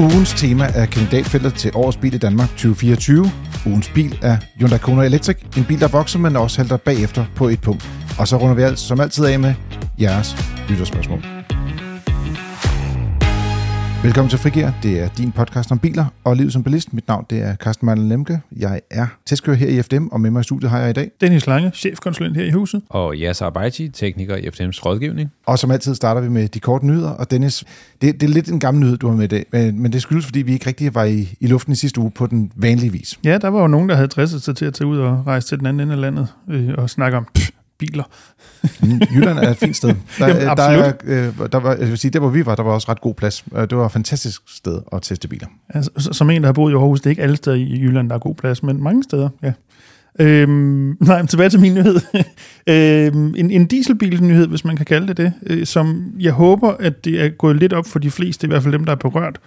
Ugens tema er kandidatfeltet til årets bil i Danmark 2024. Ugens bil er Hyundai Kona Electric, en bil, der vokser, men også halter bagefter på et punkt. Og så runder vi alt som altid af med jeres lytterspørgsmål. Velkommen til Frigir. Det er din podcast om biler og livet som bilist. Mit navn det er Carsten Marlen Lemke. Jeg er testkører her i FDM, og med mig i studiet har jeg i dag. Dennis Lange, chefkonsulent her i huset. Og Yasser Abaiti, tekniker i FDM's rådgivning. Og som altid starter vi med de korte nyheder. Og Dennis, det, det er lidt en gammel nyhed, du har med i dag, men, men det skyldes, fordi vi ikke rigtig var i, i luften i sidste uge på den vanlige vis. Ja, der var jo nogen, der havde dresset sig til at tage ud og rejse til den anden ende af landet øh, og snakke om pff, biler. Mm, Jylland er et fint sted. Der, Jamen, der, absolut. er, øh, der var, jeg vil sige, der hvor vi var, der var også ret god plads. Øh, Det var et fantastisk sted at teste biler. Altså, som en, der har boet i Aarhus, det er ikke alle steder i Jylland, der er god plads, men mange steder, ja. Øhm, nej, men tilbage til min nyhed. øhm, en, en dieselbilsnyhed, hvis man kan kalde det det, øh, som jeg håber, at det er gået lidt op for de fleste, i hvert fald dem, der er berørt.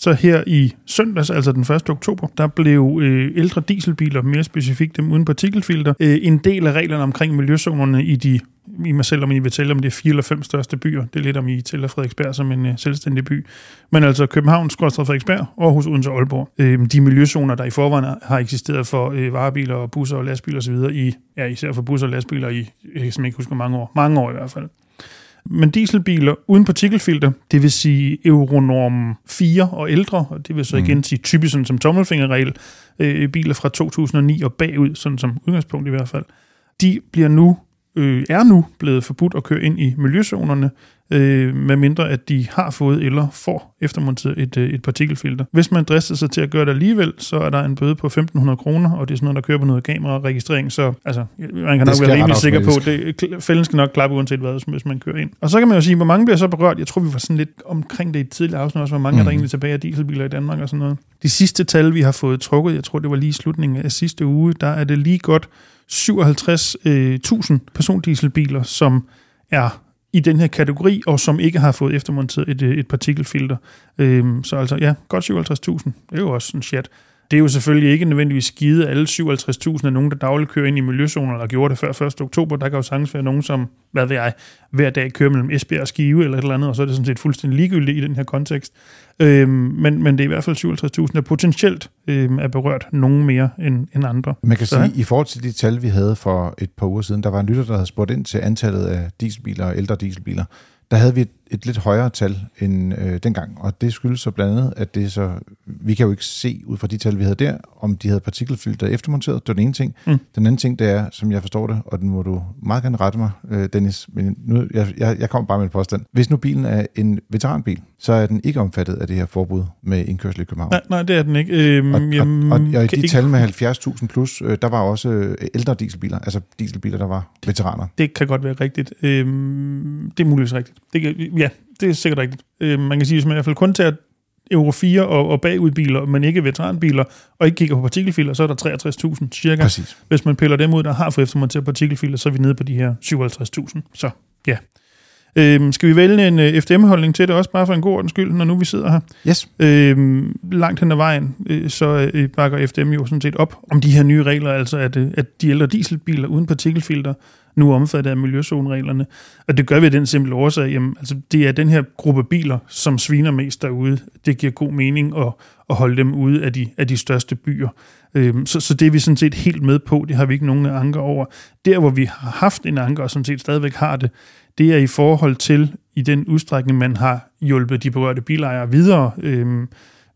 Så her i søndags, altså den 1. oktober, der blev øh, ældre dieselbiler, mere specifikt dem uden partikelfilter, øh, en del af reglerne omkring miljøzonerne i de, i mig selv, om I vil tælle, om det er fire eller fem største byer. Det er lidt, om I tæller Frederiksberg som en øh, selvstændig by. Men altså København, Skorstad, Frederiksberg, Aarhus, Odense og Aalborg. Øh, de miljøzoner, der i forvejen har eksisteret for øh, varebiler og busser og lastbiler osv., i, ja, især for busser og lastbiler i, øh, jeg kan ikke huske, mange år. Mange år i hvert fald. Men dieselbiler uden partikelfilter, det vil sige Euronorm 4 og ældre, og det vil så igen sige typisk sådan som tommelfingerregel, øh, biler fra 2009 og bagud, sådan som udgangspunkt i hvert fald, de bliver nu, øh, er nu blevet forbudt at køre ind i miljøzonerne, øh, medmindre at de har fået eller får eftermonteret et, øh, et partikelfilter. Hvis man drister sig til at gøre det alligevel, så er der en bøde på 1.500 kroner, og det er sådan noget, der kører på noget kameraregistrering, så altså, man kan nok være rimelig sikker på, det, fælden skal nok klappe uanset hvad, hvis man kører ind. Og så kan man jo sige, hvor mange bliver så berørt. Jeg tror, vi var sådan lidt omkring det i et tidligere afsnit også, hvor mange mm. er der egentlig tilbage af dieselbiler i Danmark og sådan noget. De sidste tal, vi har fået trukket, jeg tror, det var lige slutningen af sidste uge, der er det lige godt 57.000 øh, persondieselbiler, som er i den her kategori, og som ikke har fået eftermonteret et, øh, et partikelfilter. Øhm, så altså, ja, godt 57.000. Det er jo også en chat. Det er jo selvfølgelig ikke nødvendigvis skide alle 57.000 af nogen, der dagligt kører ind i miljøzoner, eller gjorde det før 1. oktober. Der kan jo sagtens være nogen, som, hvad ved jeg, hver dag kører mellem Esbjerg og Skive eller et eller andet, og så er det sådan set fuldstændig ligegyldigt i den her kontekst. Øhm, men, men det er i hvert fald 57.000, der potentielt øhm, er berørt nogen mere end, end andre. Man kan Så, sige, at i forhold til de tal, vi havde for et par uger siden, der var en lytter, der havde spurgt ind til antallet af dieselbiler og ældre dieselbiler. Der havde vi et, et lidt højere tal end øh, dengang, og det skyldes så blandt andet, at det så, vi kan jo ikke se ud fra de tal, vi havde der, om de havde partikelfilter eftermonteret. Det var den ene ting. Mm. Den anden ting, det er, som jeg forstår det, og den må du meget gerne rette mig, øh, Dennis, men nu, jeg, jeg, jeg kommer bare med en påstand. Hvis nu bilen er en veteranbil, så er den ikke omfattet af det her forbud med indkørsel i København. Nej, nej, det er den ikke. Øhm, Og, og, jamen, og, og i kan de ikke- tal med 70.000 plus, øh, der var også øh, ældre dieselbiler, altså dieselbiler, der var veteraner. Det kan godt være rigtigt. Øhm, det er muligvis rigtigt. Det kan, ja, det er sikkert rigtigt. Øhm, man kan sige, hvis man i hvert fald kun tager Euro 4 og, og bagudbiler, men ikke veteranbiler, og ikke kigger på partikelfilter, så er der 63.000 cirka. Præcis. Hvis man piller dem ud, der har fået eftermonteret partikelfilter, så er vi nede på de her 57.000. Så ja. Øhm, skal vi vælge en øh, FDM-holdning til det også, bare for en god ordens skyld, når nu vi sidder her? Yes. Øhm, langt hen ad vejen, øh, så øh, bakker FDM jo sådan set op om de her nye regler, altså at, øh, at de ældre dieselbiler uden partikelfilter nu er omfattet af miljøzonereglerne. Og det gør vi af den simple årsag, jamen, altså det er den her gruppe biler, som sviner mest derude. Det giver god mening at, at holde dem ude af de, af de største byer. Øhm, så, så det er vi sådan set helt med på, det har vi ikke nogen anker over. Der, hvor vi har haft en anker, og sådan set stadigvæk har det, det er i forhold til, i den udstrækning, man har hjulpet de berørte bilejere videre. Øhm,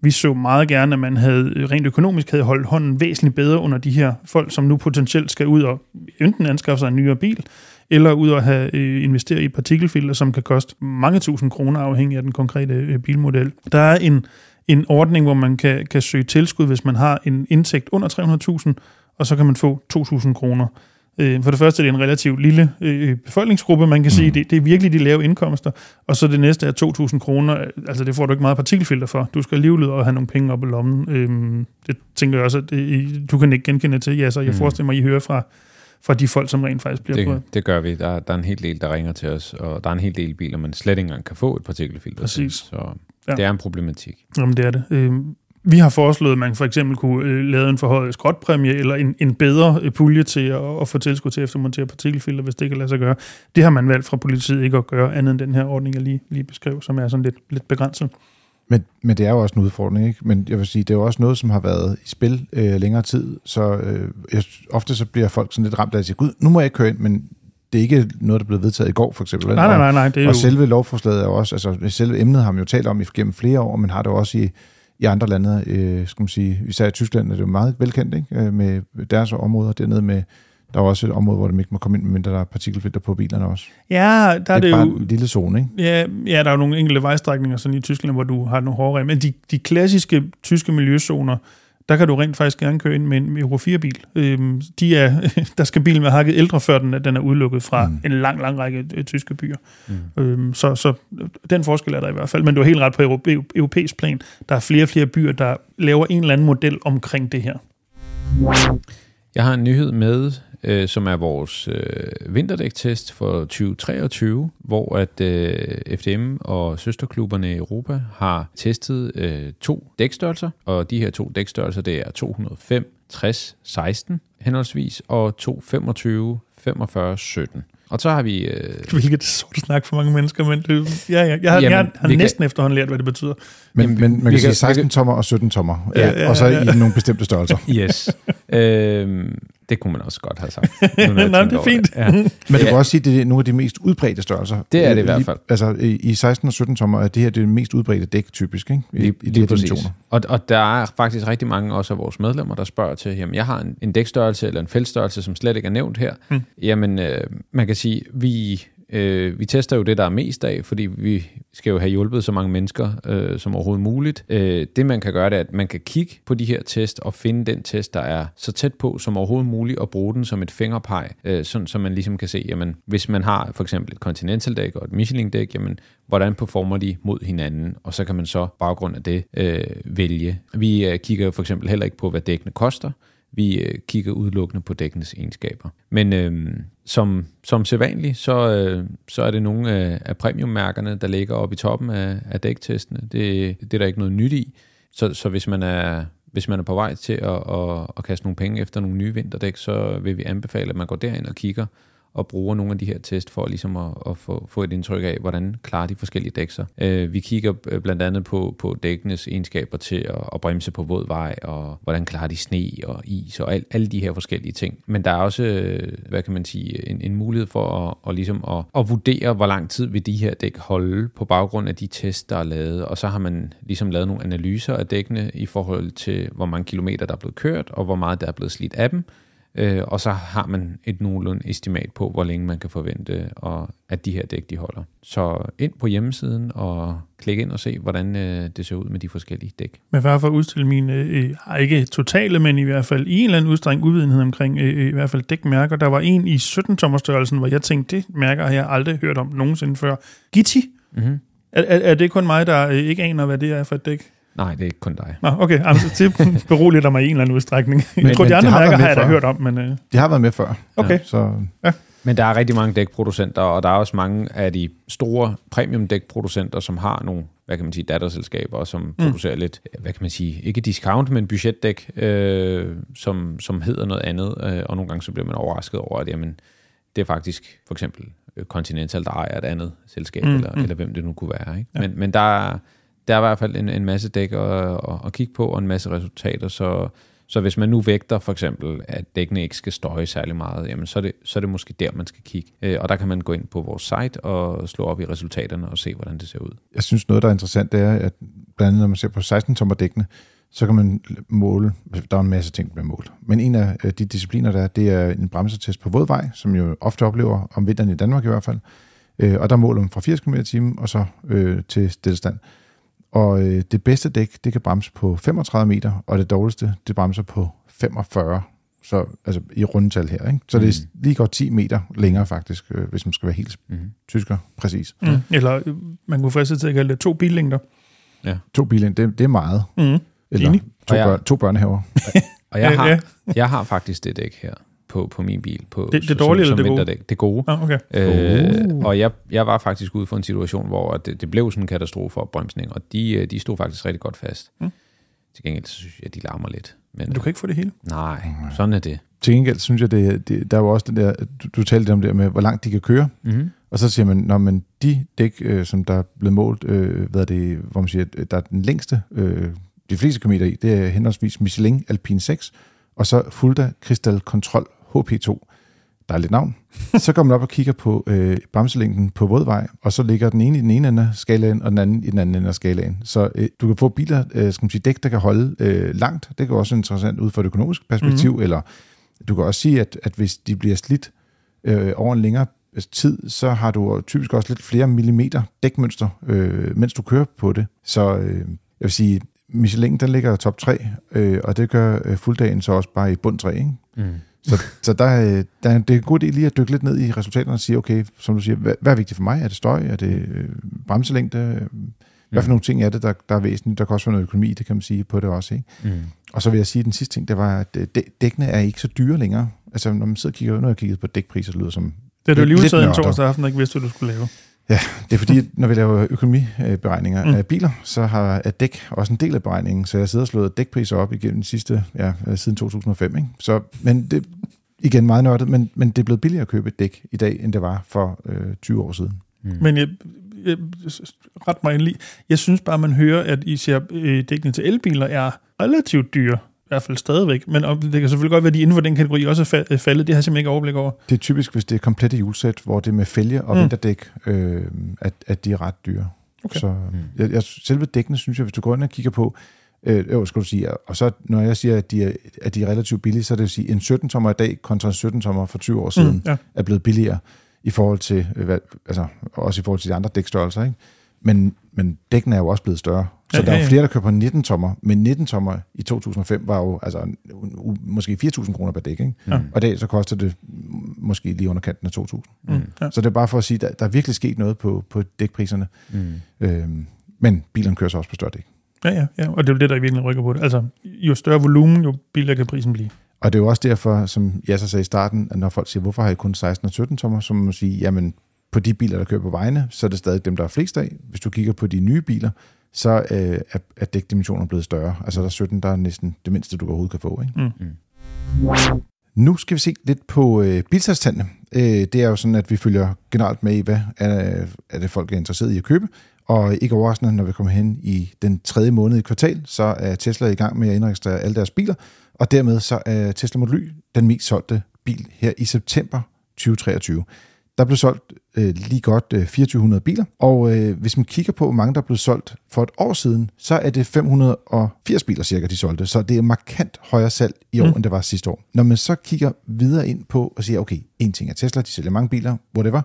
vi så meget gerne, at man havde øh, rent økonomisk havde holdt hånden væsentligt bedre under de her folk, som nu potentielt skal ud og enten anskaffe sig en nyere bil, eller ud og have øh, investeret i et partikelfilter, som kan koste mange tusind kroner afhængig af den konkrete øh, bilmodel. Der er en, en ordning, hvor man kan, kan søge tilskud, hvis man har en indtægt under 300.000, og så kan man få 2.000 kroner. Øh, For det første er det en relativt lille øh, befolkningsgruppe, man kan sige. Det, det er virkelig de lave indkomster. Og så det næste er 2.000 kroner. Altså det får du ikke meget partikelfilter for. Du skal alligevel og have nogle penge op i lommen. Øhm, det tænker jeg også, at det, du kan ikke genkende til. Ja, så jeg Mm. forestiller mig, at I hører fra, fra de folk, som rent faktisk bliver. Det, det gør vi. Der, der er en hel del, der ringer til os, og der er en hel del biler, man slet ikke engang kan få et partikelfilter Præcis. til. Så ja. det er en problematik. Jamen, det er det. Øhm, vi har foreslået, at man for eksempel kunne øh, lave en forhøjet skrotpræmie, eller en, en bedre øh, pulje til at, at få tilskud til at eftermontere partikelfilter, hvis det kan lade sig gøre. Det har man valgt fra politiet ikke at gøre, andet end den her ordning, jeg lige, lige beskrev, som er sådan lidt, lidt begrænset. Men, men det er jo også en udfordring, ikke? Men jeg vil sige, det er jo også noget, som har været i spil øh, længere tid, så øh, jeg, ofte så bliver folk sådan lidt ramt af at sige, gud, nu må jeg ikke køre ind, men det er ikke noget, der blev vedtaget i går, for eksempel. Nej, nej, nej, nej, det er og jo... selve lovforslaget er jo også, altså selve emnet har man jo talt om i- gennem flere år, men har det også i, i andre lande, øh, skal man sige, især i Tyskland er det jo meget velkendt, ikke? Øh, med deres områder dernede med, der er også et område, hvor det ikke må komme ind, medmindre der er partikelfilter på bilerne også. Ja, der er det er det bare jo... en lille zone, ikke? Ja, ja, der er jo nogle enkelte vejstrækninger sådan i Tyskland, hvor du har nogle hårde regler. Men de, de klassiske tyske miljøzoner, der kan du rent faktisk gerne køre ind med en Euro 4-bil. Øhm, de er, der skal bilen være hakket ældre, før den, er- den er udelukket fra Mm. en lang, lang række øh, tyske byer. Mm. Øhm, så, så øh, den forskel er der i hvert fald. Men du har helt ret på europæisk plan. Der er flere og flere byer, der laver en eller anden model omkring det her. Jeg har en nyhed med, øh, som er vores øh, vinterdæktest for 2023, hvor at øh, FDM og søsterklubberne i Europa har testet øh, to dækstørrelser, og de her to dækstørrelser, det er 205, 60, 16 henholdsvis, og 225, 45, 17. Og så har vi... Øh, Hvilket sort snak for mange mennesker, men det, ja, ja, jeg har, Jamen, jeg har vi kan- næsten efterhånden lært, hvad det betyder. Men, Jamen, men man kan sige kan- 16 tommer og 17 tommer, Ja, ja, ja, og så ja. i nogle bestemte størrelser. yes. øh, det kunne man også godt have sagt. Nej, det er fint. Ja. Men du Ja. kan også sige, at det er nogle af de mest udbredte størrelser. Det er det i hvert fald. Altså i i 16 og 17 tommer er det her det mest udbredte dæk typisk, ikke? I, Lige, i de lige her dimensioner. Og, og der er faktisk rigtig mange også af vores medlemmer, der spørger til, jamen jeg har en, en dækstørrelse eller en feltstørrelse, som slet ikke er nævnt her. Mm. Jamen øh, man kan sige, vi, øh, vi tester jo det, der er mest af, fordi vi skal jo have hjulpet så mange mennesker øh, som overhovedet muligt. Øh, det man kan gøre, det er, at man kan kigge på de her test og finde den test, der er så tæt på som overhovedet muligt, og bruge den som et fingerpeg, øh, sådan, så man ligesom kan se, jamen hvis man har for eksempel et Continental-dæk og et Michelin-dæk, jamen hvordan performer de mod hinanden, og så kan man så baggrund af det øh, vælge. Vi øh, kigger for eksempel heller ikke på, hvad dækkene koster. Vi øh, kigger udelukkende på dækkenes egenskaber. Men øh, som, som sædvanligt, så, øh, så er det nogle af, af premiummærkerne, der ligger oppe i toppen af, af dæktestene. Det, det er der ikke noget nyt i. Så, så hvis man er hvis man er på vej til at, at, at kaste nogle penge efter nogle nye vinterdæk, så vil vi anbefale, at man går derind og kigger og bruger nogle af de her test for ligesom at, at få, få et indtryk af, hvordan klarer de forskellige dæk sig. Øh, vi kigger øh, blandt andet på, på dækkenes egenskaber til at, at bremse på våd vej, og hvordan klarer de sne og is og al, alle de her forskellige ting. Men der er også, øh, hvad kan man sige, en, en mulighed for at, at, ligesom at, at vurdere, hvor lang tid vil de her dæk holde på baggrund af de test, der er lavet. Og så har man ligesom lavet nogle analyser af dækkene i forhold til, hvor mange kilometer, der er blevet kørt, og hvor meget der er blevet slidt af dem. Øh, og så har man et nogenlunde estimat på, hvor længe man kan forvente, og at de her dæk de holder. Så ind på hjemmesiden og klik ind og se, hvordan øh, det ser ud med de forskellige dæk. Men bare for at udstille mine, øh, har ikke totale, men i hvert fald i en eller anden udstrækning uvidenhed omkring øh, i hvert fald dækmærker. Der var en i 17-tommerstørrelsen, hvor jeg tænkte, det mærker har jeg aldrig hørt om nogensinde før. Gitti? Mm-hmm. Er, er, er det kun mig, der øh, ikke aner, hvad det er for et dæk? Nej, det er ikke kun dig. Nå, okay, altså, det beroliger mig i en eller anden udstrækning. Men, jeg tror, men de det andre har mærker med har jeg da før. hørt om, men øh, Det har været med før. okay. Så Men der er rigtig mange dækproducenter, og der er også mange af de store premium dækproducenter, som har nogle, hvad kan man sige, datterselskaber, som mm. producerer lidt, hvad kan man sige, ikke discount, men budgetdæk, øh, som, som hedder noget andet, øh, og nogle gange så bliver man overrasket over, at jamen, det er faktisk for eksempel Continental, der ejer et andet selskab, Mm, eller, mm. eller hvem det nu kunne være. Ikke? Ja. Ja. Men, men der, er, der er i hvert fald en, en masse dæk at, at, at kigge på, og en masse resultater, så, så hvis man nu vægter for eksempel, at dækkene ikke skal støje særlig meget, jamen så er det, så er det måske der, man skal kigge. Øh, og der kan man gå ind på vores site og slå op i resultaterne og se, hvordan det ser ud. jeg synes noget, der er interessant, det er, at blandt andet når man ser på 16 tommer dækkene, så kan man måle, der er en masse ting, der bliver målt. Men en af øh, de discipliner, der er, det er en bremsetest på vådvej, som jo ofte oplever om vinteren i Danmark i hvert fald. Øh, og der måler man fra 80 km i timen og så øh, til stillestand. Og øh, det bedste dæk, det kan bremse på 35 meter, og det dårligste, det bremser på 45 så altså i rundetal her. Ikke? Så mm. det er lige godt 10 meter længere faktisk, øh, hvis man skal være helt Mm. tysker præcis. Mm. Eller øh, man kunne fristes til at kalde det to billængder. To biler, det, det er meget. Mm. Eller Enig. to, børn, to børnehaver. Og jeg Ja, har, ja. jeg har faktisk det dæk her på, på min bil. På, Det- det som- dårlige som eller det gode? Det gode. Ah, okay. Øh, og jeg, jeg var faktisk ude for en situation, hvor det, det blev sådan en katastrofe opbremsning, og de, øh, de stod faktisk rigtig godt fast. Mm. Til gengæld så synes jeg, at de larmer lidt. Men, Men du kan ikke få det hele. Nej, sådan er det. Til gengæld synes jeg, det, det, der er jo også den der, du, du talte om det med, hvor langt de kan køre. Mm-hmm. Og så siger man, når man de dæk, øh, som der er blevet målt, øh, hvad er det, hvor man siger, der er den længste, øh, de fleste kilometer i, det er henholdsvis Michelin Alpine 6, og så Fulda Crystal Control HP2. Der er lidt navn. Så går man op og kigger på øh, bremselængden på vådvej, og så ligger den ene i den ene ende af skalaen, og den anden i den anden ende af skalaen. Så øh, du kan få biler, øh, skal man sige, dæk, der kan holde øh, langt. Det kan også være interessant ud fra et økonomisk perspektiv, mm-hmm. eller du kan også sige, at, at hvis de bliver slidt øh, over en længere tid, så har du typisk også lidt flere millimeter dækmønster, øh, mens du kører på det. Så øh, jeg vil sige, Michelin, den ligger top 3, øh, og det gør øh, fulddagen så også bare i bund 3, ikke? Mm. Så, så der, øh, der, det er en god idé lige at dykke lidt ned i resultaterne og sige, okay, som du siger, hvad, hvad er vigtigt for mig? Er det støj? Er det øh, bremselængde? Hvad for nogle ting er det, der, der er væsentligt? Der kan også være noget økonomi, det kan man sige på det også. Ikke? Mm. Og så vil jeg sige, at den sidste ting, det var, at øh, dækkene er ikke så dyre længere. Altså, når man sidder og kigger, har jeg kigget på dækpriser, det lyder som Det er du lige udtaget en torsdag aften, ikke vidste, hvad du skulle lave. Ja, det er fordi, når vi laver økonomiberegninger mm. af biler, så har dæk også en del af beregningen, så jeg sidder og slået dækpriser op igennem de sidste, ja, siden 2005. Ikke? Så, men det, igen meget nørdet, men, men det er blevet billigere at købe et dæk i dag, end det var for øh, 20 år siden. Mm. Men jeg, jeg, ret mig endelig, jeg synes bare, man hører, at I ser øh, dækkene til elbiler er relativt dyre hvert fald stadigvæk. Men det kan selvfølgelig godt være, at de inden for den kategori også er faldet. Det har jeg simpelthen ikke overblik over. Det er typisk, hvis det er komplette hjulsæt, hvor det er med fælge og mm. vinterdæk, øh, at, at de er ret dyre. Okay. Så mm. jeg, jeg, selve dækkene, synes jeg, hvis du går ind og kigger på, øh, øh, skal du sige, og så når jeg siger, at de er, at de er relativt billige, så er det at sige, en 17-tommer i dag kontra en 17-tommer for 20 år siden mm, ja. er blevet billigere i forhold til, øh, altså også i forhold til de andre dækstørrelser, ikke? Men, men dækkene er jo også blevet større. Så ja, der er ja, flere, der køber 19 tommer, men 19 tommer i 2005 var jo altså, måske 4.000 kroner per dæk. Ikke? Ja. Og i dag så koster det måske lige under kanten af 2.000. Mm. Ja. Så det er bare for at sige, at der, der er virkelig sket noget på, på dækpriserne. Mm. Øhm, men bilerne kører så også på større dæk. Ja, ja, ja, og det er jo det, der i virkeligheden rykker på det. Altså, jo større volumen, jo billigere kan prisen blive. Og det er jo også derfor, som jeg så sagde i starten, at når folk siger, hvorfor har I kun 16 og 17 tommer, så må man sige, jamen på de biler, der kører på vejene, så er det stadig dem, der er flest af. Hvis du kigger på de nye biler, så øh, er, er dækdimensionen blevet større. Altså der er 17, der er næsten det mindste, du overhovedet kan få. Ikke? Mm. Mm. Nu skal vi se lidt på øh, bilsalgstallene. Øh, det er jo sådan, at vi følger generelt med i, hvad er, er det folk er interesseret i at købe. Og ikke overraskende, når vi kommer hen i den tredje måned i kvartal, så er Tesla i gang med at indregistrere alle deres biler, og dermed så er Tesla Model Y den mest solgte bil her i september 2023. Der blev solgt øh, lige godt øh, 2400 biler, og øh, hvis man kigger på, hvor mange der blev solgt for et år siden, så er det 580 biler cirka, de solgte. Så det er markant højere salg i år, mm. end det var sidste år. Når man så kigger videre ind på og siger, okay, en ting er Tesla, de sælger mange biler, whatever,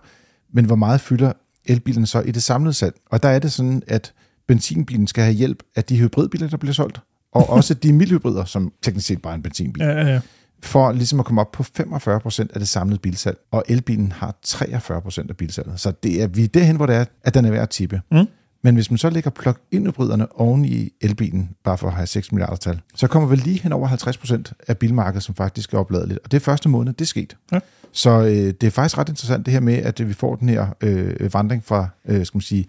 men hvor meget fylder elbilerne så i det samlede salg? Og der er det sådan, at benzinbilen skal have hjælp af de hybridbiler, der bliver solgt, og også de mildhybrider, som teknisk set bare er en benzinbil. Ja, ja, ja for ligesom at komme op på 45% af det samlede bilsalg, og elbilen har 43% af bilsalget. Så det er, vi er derhen, hvor det er, at den er værd at tippe. Mm. Men hvis man så lægger plug-in hybriderne oven i elbilen, bare for at have 6 milliarder tal, så kommer vi lige hen over 50% af bilmarkedet, som faktisk er opladeligt. Og det er første måned, det er sket. Ja. Så øh, det er faktisk ret interessant det her med, at vi får den her øh, vandring fra, øh, skal man sige,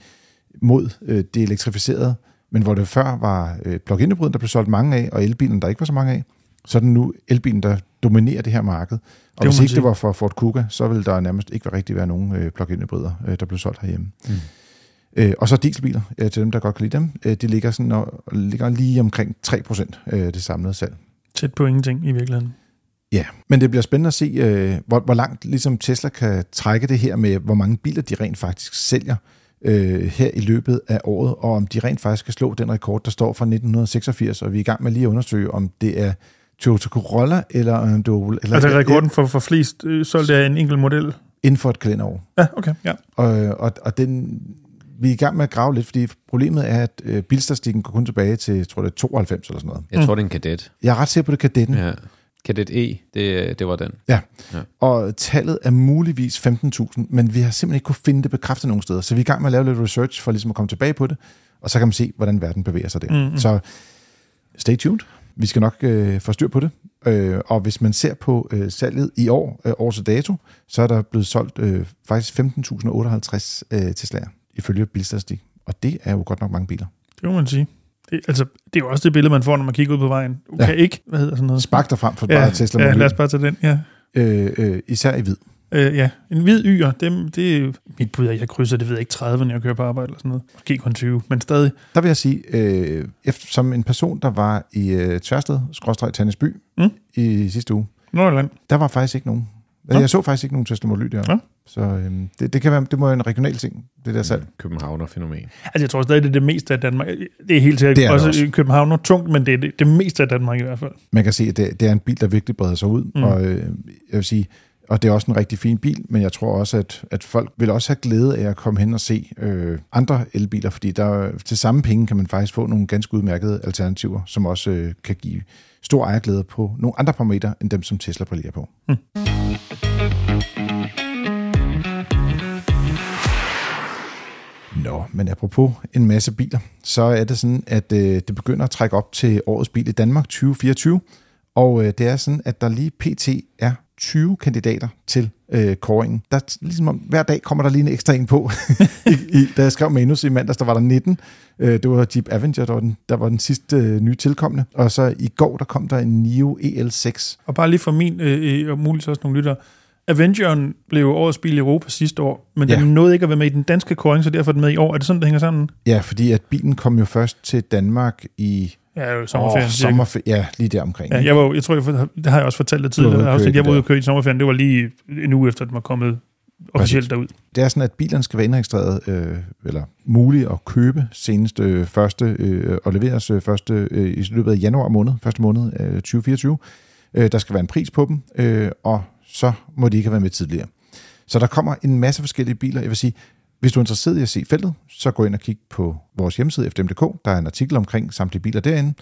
mod øh, det elektrificerede, men hvor det før var øh, plug-in hybriden, der blev solgt mange af, og elbilen, der ikke var så mange af, så er det nu elbilen, der dominerer det her marked. Og det hvis ikke sige. det var for Ford Kuga, så ville der nærmest ikke rigtig være nogen øh, plug-in hybrider, øh, der blev solgt herhjemme. Mm. Øh, og så dieselbiler, øh, til dem, der godt kan lide dem, øh, de ligger, sådan, og, ligger lige omkring 3% øh, det samlede salg. Tæt på ingenting i virkeligheden. Ja, men det bliver spændende at se, øh, hvor, hvor langt ligesom Tesla kan trække det her med, hvor mange biler de rent faktisk sælger øh, her i løbet af året, og om de rent faktisk kan slå den rekord, der står fra 1986, og vi er i gang med lige at undersøge, om det er Toyota Corolla, eller om du... Eller, altså rekorden for, for flest øh, solgt af en enkelt model? Inden for et kalenderår. Ja, okay. Ja. Og, og, og den, vi er i gang med at grave lidt, fordi problemet er, at øh, bilstatistikken går kun tilbage til, tror det er 92 eller sådan noget. Jeg tror, mm. det er en kadet. Jeg er ret sikker på, det er kadetten. Ja. Kadet E, det, det var den. Ja. ja, og tallet er muligvis 15.000, men vi har simpelthen ikke kunne finde det bekræftet nogen steder. Så vi er i gang med at lave lidt research for ligesom at komme tilbage på det, og så kan man se, hvordan verden bevæger sig der. Mm-hmm. Så stay tuned. Vi skal nok øh, få styr på det. Øh, og hvis man ser på øh, salget i år, øh, års dato, så er der blevet solgt øh, faktisk 15.058 øh, Tesla'er, ifølge bilstatistik. Og det er jo godt nok mange biler. Det må man sige. Det, altså, det er jo også det billede, man får, når man kigger ud på vejen. Du ja. kan ikke, hvad hedder sådan noget? Spark dig frem for ja, bare Tesla. Ja, lad os bare tage den, ja. Øh, øh, især i hvid. Øh, ja, en hvid yr, det, det er mit bud, at jeg krydser, det ved jeg ikke, 30, når jeg kører på arbejde eller sådan noget. Måske kun 20, men stadig. Der vil jeg sige, øh, efter, som en person, der var i øh, Tværsted, skråstreg Tannesby, Mm. i sidste uge, Nordjylland. der var faktisk ikke nogen. Nå. Jeg så faktisk ikke nogen Tesla Model Y der. Nå. Så øhm, det, det, kan være, det må være en regional ting, det der salg. Københavner-fænomen. Altså, jeg tror stadig, det er det meste af Danmark. Det er helt sikkert Det er også, København og tungt, men det er det, det meste af Danmark i hvert fald. Man kan se, at det, det er en bil, der virkelig breder sig ud, mm. og øh, jeg vil sige, og det er også en rigtig fin bil, men jeg tror også, at, at folk vil også have glæde af at komme hen og se øh, andre elbiler, fordi der, til samme penge kan man faktisk få nogle ganske udmærkede alternativer, som også øh, kan give stor ejerglæde på nogle andre parametre, end dem, som Tesla brillerer på. Nå, men apropos en masse biler, så er det sådan, at øh, det begynder at trække op til årets bil i Danmark 2024. Og øh, det er sådan, at der lige pt. er 20 kandidater til øh, kåringen. Der er ligesom om, hver dag kommer der lige en ekstra en på. I, i, da jeg skrev manus i mandags, der var der 19. Øh, det var Jeep Avenger, der var den, der var den sidste øh, nye tilkommende. Og så i går, der kom der en NIO EL6. Og bare lige for min, øh, øh, og muligvis også nogle lytter, Avengeren blev årets bil i Europa sidste år, men Ja. den nåede ikke at være med i den danske kåring, så derfor er den med i år. Er det sådan, det hænger sammen? Ja, fordi at bilen kom jo først til Danmark i Ja, jo, sommerferien. Åh, cirka. sommerferie, ja, lige der omkring. Ja, jeg, var, jeg tror, jeg, det har jeg også fortalt ude tidligere. afsnit. i Jeg var ude at køre i sommerferien. Det var lige en uge efter, at den var kommet officielt derud. Det er sådan, at bilerne skal være indregistreret, øh, eller muligt at købe senest øh, første, øh, og leveres øh, første, øh, i løbet af januar måned, første måned øh, 2024. Øh, der skal være en pris på dem, øh, og så må de ikke have været med tidligere. Så der kommer en masse forskellige biler. Jeg vil sige, hvis du er interesseret i at se feltet, så gå ind og kig på vores hjemmeside fdm.dk. Der er en artikel omkring samtlige biler derinde.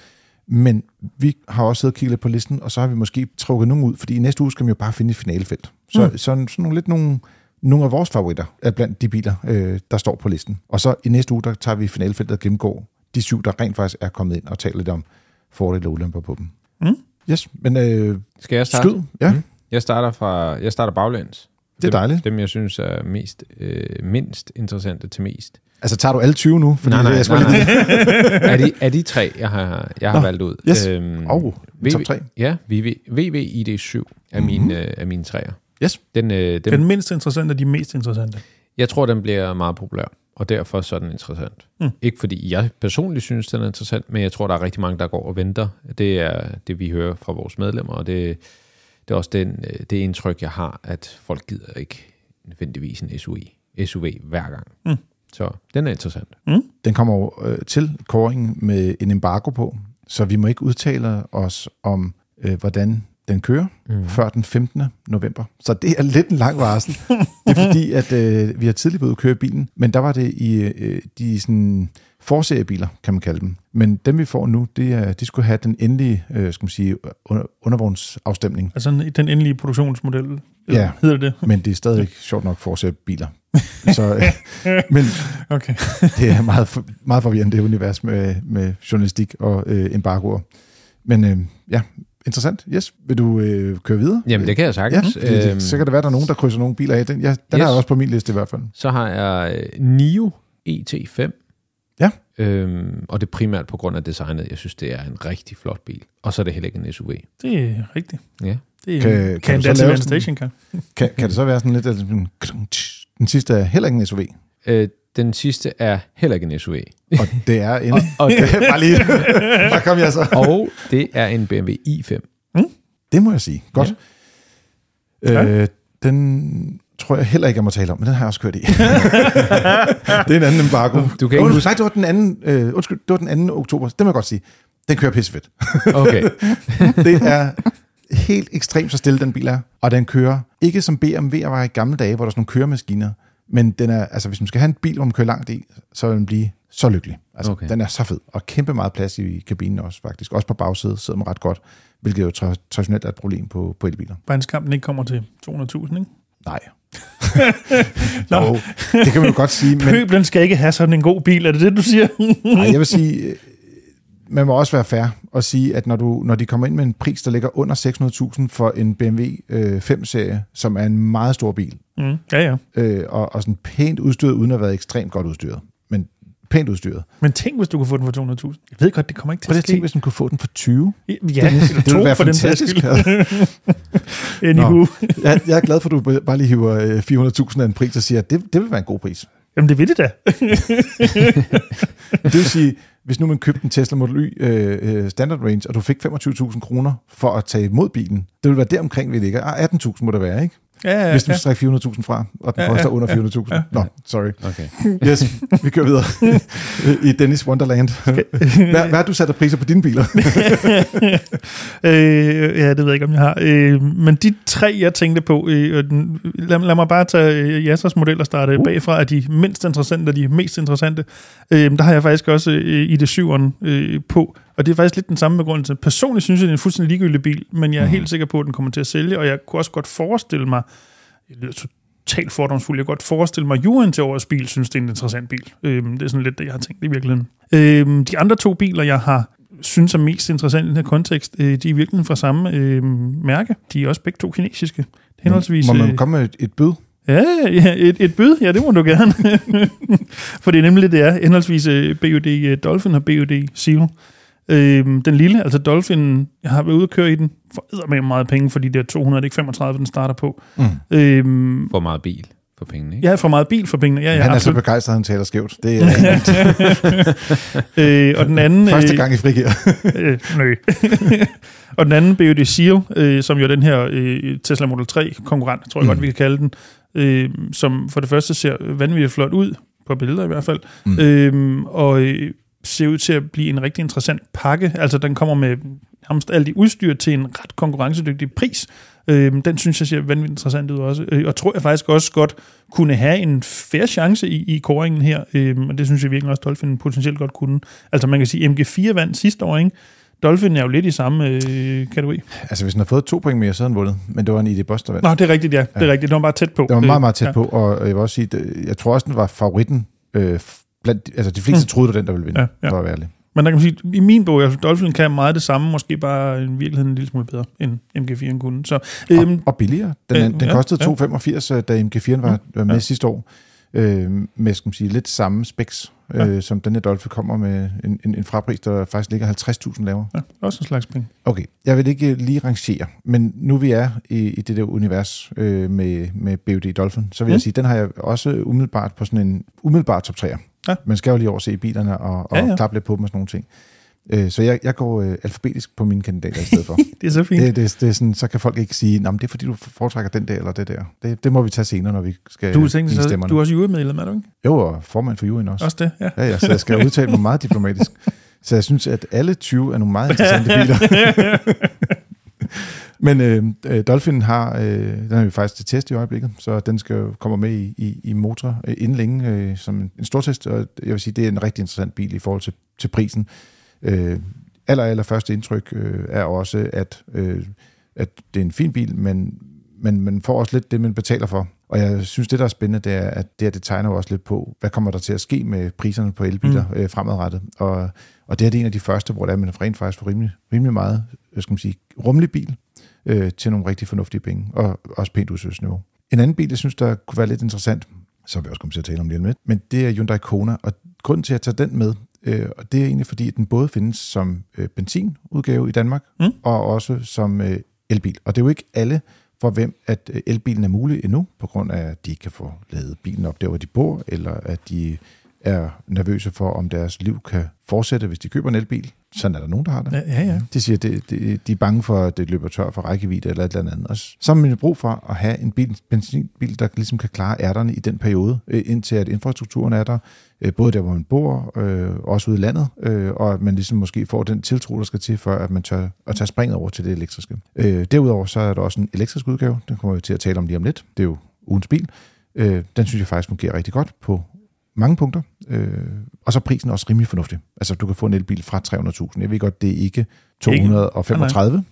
Men vi har også siddet og kigget lidt på listen, og så har vi måske trukket nogen ud, fordi i næste uge skal vi jo bare finde et finalefelt. Så, Mm. så sådan nogle, lidt nogle, nogle af vores favoritter er blandt de biler, øh, der står på listen. Og så i næste uge, der tager vi finalfeltet og gennemgår de syv, der rent faktisk er kommet ind og taler lidt om fordele og ulemper på dem. Mm. Yes, men øh, Skal jeg starte? skyd. Ja, Mm. Jeg starter, fra, jeg starter baglæns. Det er Dem- dejligt. Dem, jeg synes er mest, øh, mindst interessante til mest. Altså tager du alle 20 nu? Fordi nej, nej, jeg skal nej, lige... nej. er, de, er de tre, jeg har, jeg har Nå, valgt ud? yes. Øhm, Oh, top 3. Ja, VV, VVID7 er, Mhm. min, øh, er mine træer. Yes. Den, øh, den, Den mindst interessante og de mest interessante. Jeg tror, den bliver meget populær, og derfor så er den interessant. Mm. Mm. Ikke fordi jeg personligt synes, den er interessant, men jeg tror, der er rigtig mange, der går og venter. Det er det, vi hører fra vores medlemmer, og det, det er også den, øh, det indtryk, jeg har, at folk gider ikke nødvendigvis en SUV, SUV hver gang. Mm. Så den er interessant. Den kommer øh, til kåringen med en embargo på, så vi må ikke udtale os om, øh, hvordan den kører, Mm. før den 15. november. Så det er lidt en lang varsel. det er fordi, at øh, vi har tidligere været ude at køre bilen, men der var det i øh, de sådan, forseriebiler, kan man kalde dem. Men dem, vi får nu, det er, de skulle have den endelige øh, skal man sige, under, undervognsafstemning. Altså den- den endelige produktionsmodel, Ja. hedder det. Men det er stadig sjovt nok forseriebiler. Så, øh, men Okay. det er meget, meget forvirrende, det univers med, med journalistik og øh, embargoer. Men øh, ja, interessant. Yes. Vil du øh, køre videre? Jamen, det kan jeg Ja, sagtens. fordi det, så kan det være, der er nogen, der krydser nogle biler af. Den, ja, den yes. Er også på min liste i hvert fald. Så har jeg øh, NIO ET5. Ja. Øhm, og det er primært på grund af designet. Jeg synes, det er en rigtig flot bil. Og så er det heller ikke en SUV. Det er rigtigt. Ja. Det er, Kan- kan, kan kan du så lave være en sådan- stationcar. Kan, kan det så være sådan lidt... at den sidste er heller ikke en SUV, Øh, den sidste er heller ikke en SUV. og det er en... Og, Bare lige... Der kom jeg så. og det er en BMW i5. Det må jeg sige. Godt. Ja. Øh, den tror jeg heller ikke, jeg må tale om, men den har jeg også kørt i. det er en anden embargo. Du kan ikke huske- Nej, det var den anden, øh, undskyld, det var den anden oktober. Det må jeg godt sige. Den kører pissefedt. Okay. det er helt ekstremt, så stille den bil er. Og den kører ikke som BMW var i gamle dage, hvor der er sådan nogle køremaskiner. Men den er, altså hvis man skal have en bil, hvor man kører langt i, så vil den blive så lykkelig. Altså, okay. Den er så fed. Og kæmpe meget plads i kabinen også, faktisk. Også på bagsædet sidder man ret godt, hvilket jo tra- traditionelt er et problem på, på elbiler. Brænskampen ikke kommer til 200.000, ikke? Nej. Nå. Jo, det kan man jo godt sige, men Pøblen skal ikke have sådan en god bil, er det det, du siger? ej, jeg vil sige, man må også være fair og sige, at når, du, når de kommer ind med en pris, der ligger under 600.000 for en BMW øh, 5-serie, som er en meget stor bil, Mm, ja, ja. øh, og, og sådan pænt udstyret, uden at have været ekstremt godt udstyret. Men pænt udstyret. Men tænk, hvis du kunne få den for 200.000. Jeg ved godt, det kommer ikke til Prøv at ske. hvis du kunne få den for 20. Ja, det, det ville være for den fantastisk. skyld. Anywho. jeg, jeg er glad for, at du bare lige hiver øh, 400.000 af en pris og siger, at det, det vil være en god pris. Jamen, det vil det da. Det vil sige, hvis nu man købte en Tesla Model Y øh, øh Standard Range, og du fik 25.000 kroner for at tage imod bilen, det vil være der omkring, vi ligger. Ah, 18.000 må det være, ikke? Ja, ja, Hvis du ja. trækker 400.000 fra, og den Ja, koster ja, under ja, 400.000. ja. Nå, sorry. Okay. Yes, vi kører videre i Dennis Wonderland. Hvad, hvad har du sat af priser på dine biler? øh, ja, det ved jeg ikke, om jeg har. Øh, men de tre, jeg tænkte på, øh, lad, lad mig bare tage øh, Jassers model og starte uh. bagfra, af de mindst interessante og de mest interessante. Øh, der har jeg faktisk også øh, i det syveren øh, på, og det er faktisk lidt den samme begrundelse. Personligt synes jeg, det er en fuldstændig ligegyldig bil, men jeg er Mhm. helt sikker på, at den kommer til at sælge, og jeg kunne også godt forestille mig, totalt fordomsfuld, jeg kan godt forestille mig, at juryen til årets bil synes, det er en interessant bil. Øh, det er sådan lidt det, jeg har tænkt i virkeligheden. Øh, de andre to biler, jeg har synes er mest interessant i den her kontekst, øh, de er virkelig fra samme øh, mærke. De er også begge to kinesiske. Henholdsvis, Må man øh, komme med et, et bød? Ja, ja et, et byd, ja, det må du gerne. For det er nemlig det er, henholdsvis øh, BUD øh, Dolphin og BUD Seal. Øhm, den lille, altså Dolphin, jeg har været ude at køre i den, for med meget penge, fordi det er 200, det er ikke 35, den starter på. Mm. Øhm, Hvor meget bil for pengene, ikke? har for meget bil for pengene. Ja, ja, Han er så absolut. begejstret, at han taler skævt. Det er øh, og den anden... første øh, gang i frigear. øh, nø. og den anden BUD Seal, øh, som jo er den her øh, Tesla Model 3 konkurrent, tror jeg mm. Godt, vi kan kalde den, øh, som for det første ser vanvittigt flot ud, på billeder i hvert fald, mm. Mm. øh, og øh, ser ud til at blive en rigtig interessant pakke. Altså, den kommer med nærmest alt i udstyr til en ret konkurrencedygtig pris. Øh, den synes jeg ser vanvittigt interessant ud også. Øh, og tror jeg faktisk også godt kunne have en fair chance i, i koringen her. Øh, og det synes jeg virkelig også, Dolphin potentielt godt kunne. Altså, man kan sige, MG4 vandt sidste år, ikke? Dolphin er jo lidt i samme øh, kategori. Altså, hvis han har fået to point mere, så har han vundet. Men det var en ID Boss, der vandt. Nå, det er rigtigt, ja. Det er Ja. rigtigt. Det var bare tæt på. Det var meget, meget tæt ja. på, og jeg vil også sige, jeg tror også, den var favoritten. Øh, blandt, altså, de fleste Mm. mm. troede, det var den, der ville vinde, Ja, ja, for at være ærlig. Men der kan man sige, i min bog, altså, Dolphin kan meget det samme, måske bare i virkeligheden en lille smule bedre, end MG4 kunne. Så, øhm, Og, og billigere. Den, øh, øh, den ja, kostede ja. 2,85, øh, da MG4'en var, var med Ja. sidste år. Øh, med skal man sige, lidt samme specs, øh, Ja. som den her Dolphin kommer med en, en, en frapris, der faktisk ligger 50.000 lavere. ja, også en slags penge. Okay, jeg vil ikke lige rangere, men nu vi er i, i det der univers øh, med, med BUD Dolphin, så vil Mm. jeg sige, den har jeg også umiddelbart på sådan en umiddelbart top 3'er. Ja. Man skal jo lige overse bilerne og, og Ja, ja, klappe lidt på dem og sådan nogle ting. Øh, så jeg, jeg går øh, alfabetisk på mine kandidater i stedet for. Det er så fint. det, det, det er sådan, så kan folk ikke sige, at det er fordi, du foretrækker den der eller det der. Det, det må vi tage senere, når vi skal du, tænkte, give så, stemmerne. du er også jurymedlem, er du ikke? Jo, og formand for juryen også. Også det, ja. Ja, ja, så jeg skal udtale mig meget diplomatisk. Så jeg synes, at alle 20 er nogle meget interessante biler. Men øh, øh, Dolphin har, øh, den har vi faktisk til test i øjeblikket, så den skal komme med i, i, i motor øh, inden længe øh, som en, en stor test, og jeg vil sige, det er en rigtig interessant bil i forhold til, til prisen. Øh, aller, aller første indtryk øh, er også, at, øh, at det er en fin bil, men, men man får også lidt det, man betaler for. Og jeg synes, det der er spændende, det er, at det, her, det tegner jo også lidt på, hvad kommer der til at ske med priserne på elbiler mm. øh, fremadrettet. Og, og det er det en af de første, hvor der er, man rent faktisk får rimelig, rimelig meget, hvad skal man sige, rummelig bil øh, til nogle rigtig fornuftige penge, og også pænt udstyrsniveau. En anden bil, jeg synes, der kunne være lidt interessant, som vi også kommer til at tale om lige om lidt, men det er Hyundai Kona, og grunden til at tage den med, øh, og det er egentlig fordi, at den både findes som øh, benzinudgave i Danmark, Mm. mm. og også som øh, elbil. Og det er jo ikke alle, for hvem at øh, elbilen er mulig endnu, på grund af, at de ikke kan få lavet bilen op der, hvor de bor, eller at de er nervøse for, om deres liv kan fortsætte, hvis de køber en elbil. Sådan er der nogen, der har det. Ja, ja. ja. De siger, det, det, de er bange for, at det løber tør for rækkevidde eller et eller andet. Og så har man jo brug for at have en bil, benzinbil, der ligesom kan klare ærterne i den periode, øh, indtil at infrastrukturen er der, øh, både der, hvor man bor, øh, også ude i landet, øh, og at man ligesom måske får den tiltro, der skal til, for at man tør at tage springet over til det elektriske. Øh, derudover så er der også en elektrisk udgave, den kommer vi til at tale om lige om lidt. Det er jo ugens bil. Øh, den synes jeg faktisk fungerer rigtig godt på mange punkter. Øh, og så er prisen også rimelig fornuftig. Altså, du kan få en elbil fra 300.000. Jeg ved godt, det er ikke 235.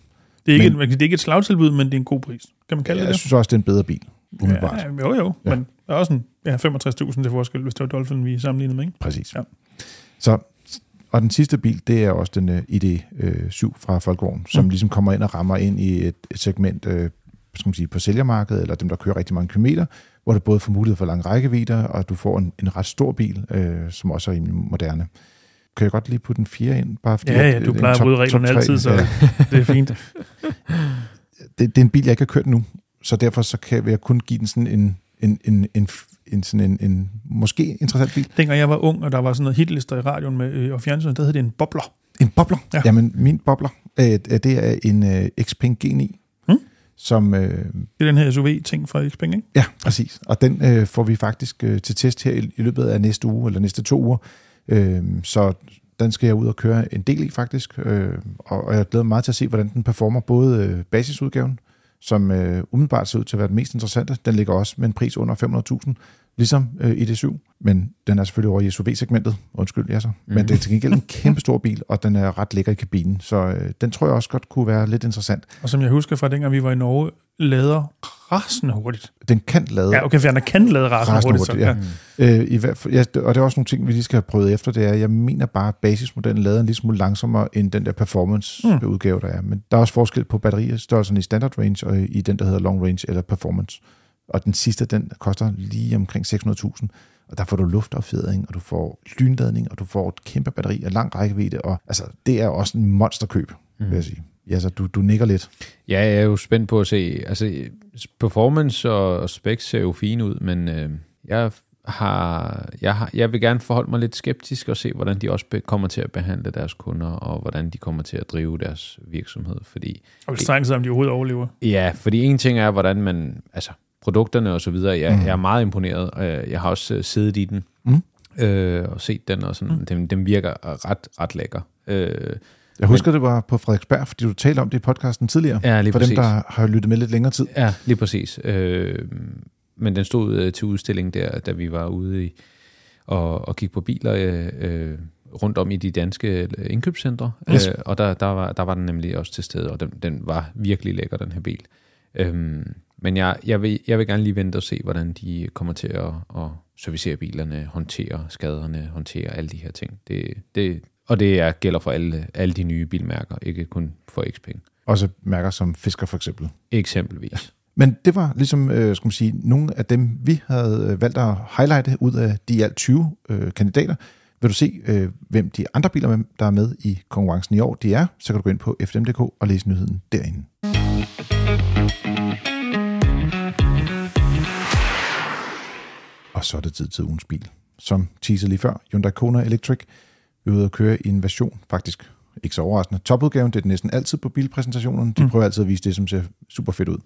Det er, ikke, Men- et, det er ikke et slagtilbud, men det er en god pris. Kan man kalde Jeg det det? synes også, det er en bedre bil, umiddelbart. Ja. Ja, jo, jo. Ja. Men der er også en ja, 65.000 til forskel, hvis det var Dolphin, vi sammenlignede med, ikke? Præcis. Ja. Så, og den sidste bil, det er også den uh, ID7 fra Volkswagen, som Mm. mm. ligesom kommer ind og rammer ind i et, et segment uh, skal man sige, på sælgermarkedet, eller dem, der kører rigtig mange kilometer, hvor du både får mulighed for lang rækkevidde, og du får en, en ret stor bil, øh, som også er rimelig moderne. Kan jeg godt lige putte den fire ind? Bare fordi, Ja, at, ja, du øh, en plejer at bryde reglerne altid, så ja. det er fint. det, det er en bil, jeg ikke har kørt nu, så derfor så kan jeg kun give den sådan en, en, en, en, en, sådan en, en måske interessant bil. Dengang jeg var ung, og der var sådan noget hitlister i radioen med, øh, og fjernsynet, der hed det en bobler. En bobler? Ja. Ja. Jamen, min bobler, øh, øh, det er en øh, Xpeng G9, Hmm. Som... Øh, Det er den her SUV-ting fra Xpeng, ikke? ja, præcis. Og den øh, får vi faktisk øh, til test her i, i løbet af næste uge, eller næste to uger. Øh, så den skal jeg ud og køre en del i, faktisk. Øh, og, og jeg glæder mig meget til at se, hvordan den performer. Både øh, basisudgaven, som øh, umiddelbart ser ud til at være den mest interessante. Den ligger også med en pris under 500.000, ligesom øh, ID7. Men den er selvfølgelig over i SUV-segmentet. Undskyld, ja så. Men Mhm. det er til gengæld en kæmpe stor bil, og den er ret lækker i kabinen. Så øh, den tror jeg også godt kunne være lidt interessant. Og som jeg husker fra dengang vi var i Norge, lader rasende hurtigt. Den kan lade Ja, okay, for den kan lade rasende Rasende hurtigt. Så, hurtigt, ja. Øh, i hvert fald, ja, og det er også nogle ting, vi lige skal have prøvet efter, det er, jeg mener bare, at basismodellen lader en lille smule langsommere end den der performance-udgave, der er. Men der er også forskel på batteriestørrelsen i standard range og i den, der hedder long range eller performance. Og den sidste, den koster lige omkring 600.000. Og der får du luftaffjedring, og du får lynladning, og du får et kæmpe batteri af lang rækkevidde. Og altså, det er også en monsterkøb, mm. vil jeg sige. Ja, så du, du nikker lidt. Ja, jeg er jo spændt på at se. Altså, performance og, og specs ser jo fine ud, men øh, jeg har, jeg har, jeg vil gerne forholde mig lidt skeptisk og se, hvordan de også be- kommer til at behandle deres kunder, og hvordan de kommer til at drive deres virksomhed. Fordi, Og det strengt sig, om de overhovedet overlever. ja, fordi en ting er, hvordan man, altså produkterne og så videre, jeg, Mm. jeg er meget imponeret, jeg, har også øh, siddet i den, Mm. øh, og set den, og sådan, Mm. den, den virker ret, ret lækker. Øh, Jeg husker, det var på Frederiksberg, fordi du talte om det i podcasten tidligere. ja, lige For præcis. dem, der har lyttet med lidt længere tid. Ja, lige præcis. Øh, men den stod øh, til udstilling der, da vi var ude i og, og kigge på biler øh, øh, rundt om i de danske indkøbscentre. Yes. Øh, og der, der, var, der var den nemlig også til stede, og den, den var virkelig lækker, den her bil. Øhm, men jeg, jeg, vil, jeg vil gerne lige vente og se, hvordan de kommer til at, at servicere bilerne, håndtere skaderne, håndtere alle de her ting. Det, det, og det er, gælder for alle, alle de nye bilmærker, ikke kun for Xpeng. Også mærker som Fisker for eksempel. Eksempelvis. Men det var ligesom, øh, skal man sige, nogle af dem, vi havde øh, valgt at highlighte ud af de i alt 20 øh, kandidater. Vil du se, øh, hvem de andre biler, der er med i konkurrencen i år, de er, så kan du gå ind på fdm.dk og læse nyheden derinde. Så er det tid til ugens bil. Som teaser lige før, Hyundai Kona Electric vi er ude at køre i en version, faktisk ikke så overraskende. Topudgaven, det er det næsten altid på bilpræsentationerne. De Mm. prøver altid at vise det, som ser super fedt ud.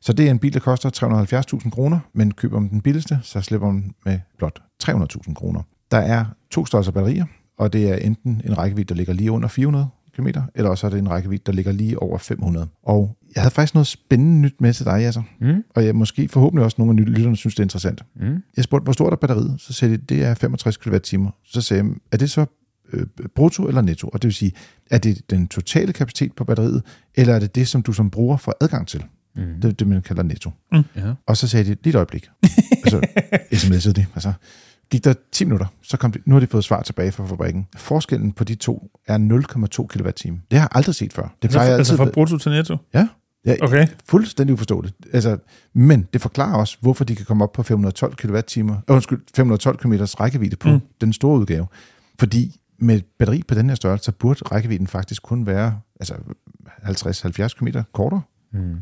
Så det er en bil, der koster 370.000 kroner, men køber man den billigste, så slipper man med blot 300.000 kroner. Der er to størrelser batterier, og det er enten en rækkevidde, der ligger lige under 400 km, eller også er det en rækkevidde, der ligger lige over 500. Og jeg havde faktisk noget spændende nyt med til dig, altså. Mm? Og jeg måske forhåbentlig også nogle af lytterne synes, det er interessant. Mm? Jeg spurgte, hvor stort er batteriet? Så sagde de, det er 65 kWh. Så sagde jeg, er det så øh, brutto eller netto? Og det vil sige, er det den totale kapacitet på batteriet, eller er det det, som du som bruger får adgang til? Mm. Det er det, man kalder netto. Ja. Og så sagde de, lige et øjeblik. altså, sms'ede de. Altså, gik der 10 minutter, så kom de, nu har de fået svar tilbage fra fabrikken. Forskellen på de to er 0,2 kWh. Det har jeg aldrig set før. Det Altså, plejer altså altid... fra brutto til netto? Ja, ja Okay. fuldstændig uforståeligt. Altså, men det forklarer også, hvorfor de kan komme op på 512 kWh, øh, undskyld, 512 km rækkevidde på Mm. den store udgave. Fordi med et batteri på den her størrelse, så burde rækkevidden faktisk kun være altså 50-70 km kortere. Mm.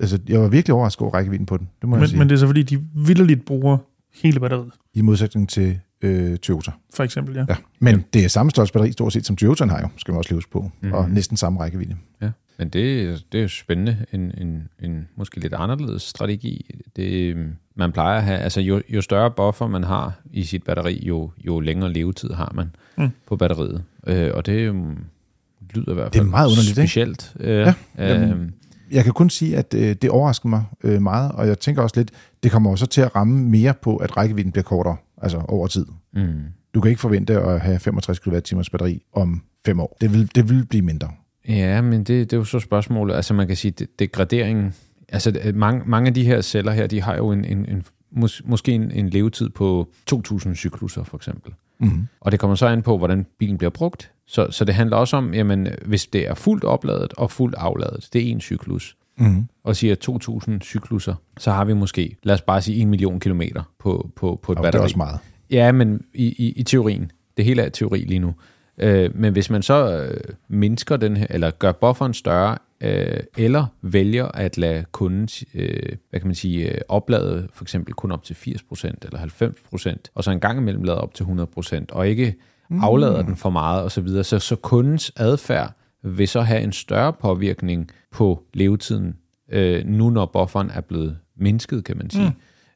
Altså, jeg var virkelig overrasket over rækkevidden på den. Det må jeg Men, sige. men det er så fordi, de vildt bruger hele batteriet, I modsætning til øh, Toyota. for eksempel, ja. Ja. Men det er samme størrelse batteri stort set som Toyota har jo, skal man også leve på. Mhm. Mm. Og næsten samme rækkevidde. Ja, men det, det er jo spændende. En, en, en måske lidt anderledes strategi. Det, man plejer at have, altså jo, jo større buffer man har i sit batteri, jo, jo længere levetid har man Mm. på batteriet. Øh, og det um, lyder i hvert Det er fald meget underligt, ikke? specielt. Øh, Ja, ja, jamen, øh, Jeg kan kun sige, at øh, det overrasker mig øh, meget, og jeg tænker også lidt, det kommer også til at ramme mere på, at rækkevidden bliver kortere, altså over tid. mm. Du kan ikke forvente at have 65 kWh batteri om fem år. Det vil, det vil blive mindre. Ja, men det, det er jo så spørgsmålet. Altså man kan sige, det, det er graderingen. Altså mange, mange af de her celler her, de har jo en, en, en mås, måske en, en levetid på 2.000 cykluser for eksempel. Mm. Og det kommer så an på, hvordan bilen bliver brugt. Så, så det handler også om, jamen, hvis det er fuldt opladet og fuldt afladet, det er en cyklus. Mm. og siger 2.000 cykluser, så har vi måske, lad os bare sige 1 million kilometer på, på, på et Og det er batteri. også meget. Ja, men i, i, i teorien. Det hele er teori lige nu. Øh, men hvis man så øh, mindsker den her, eller gør bufferen større, øh, eller vælger at lade kunden, øh, hvad kan man sige, øh, oplade for eksempel kun op til 80% eller 90%, og så en gang imellem lader op til 100%, og ikke aflader den for meget osv., så, videre. så, så kundens adfærd vil så have en større påvirkning på levetiden, øh, nu når bufferen er blevet mindsket, kan man sige.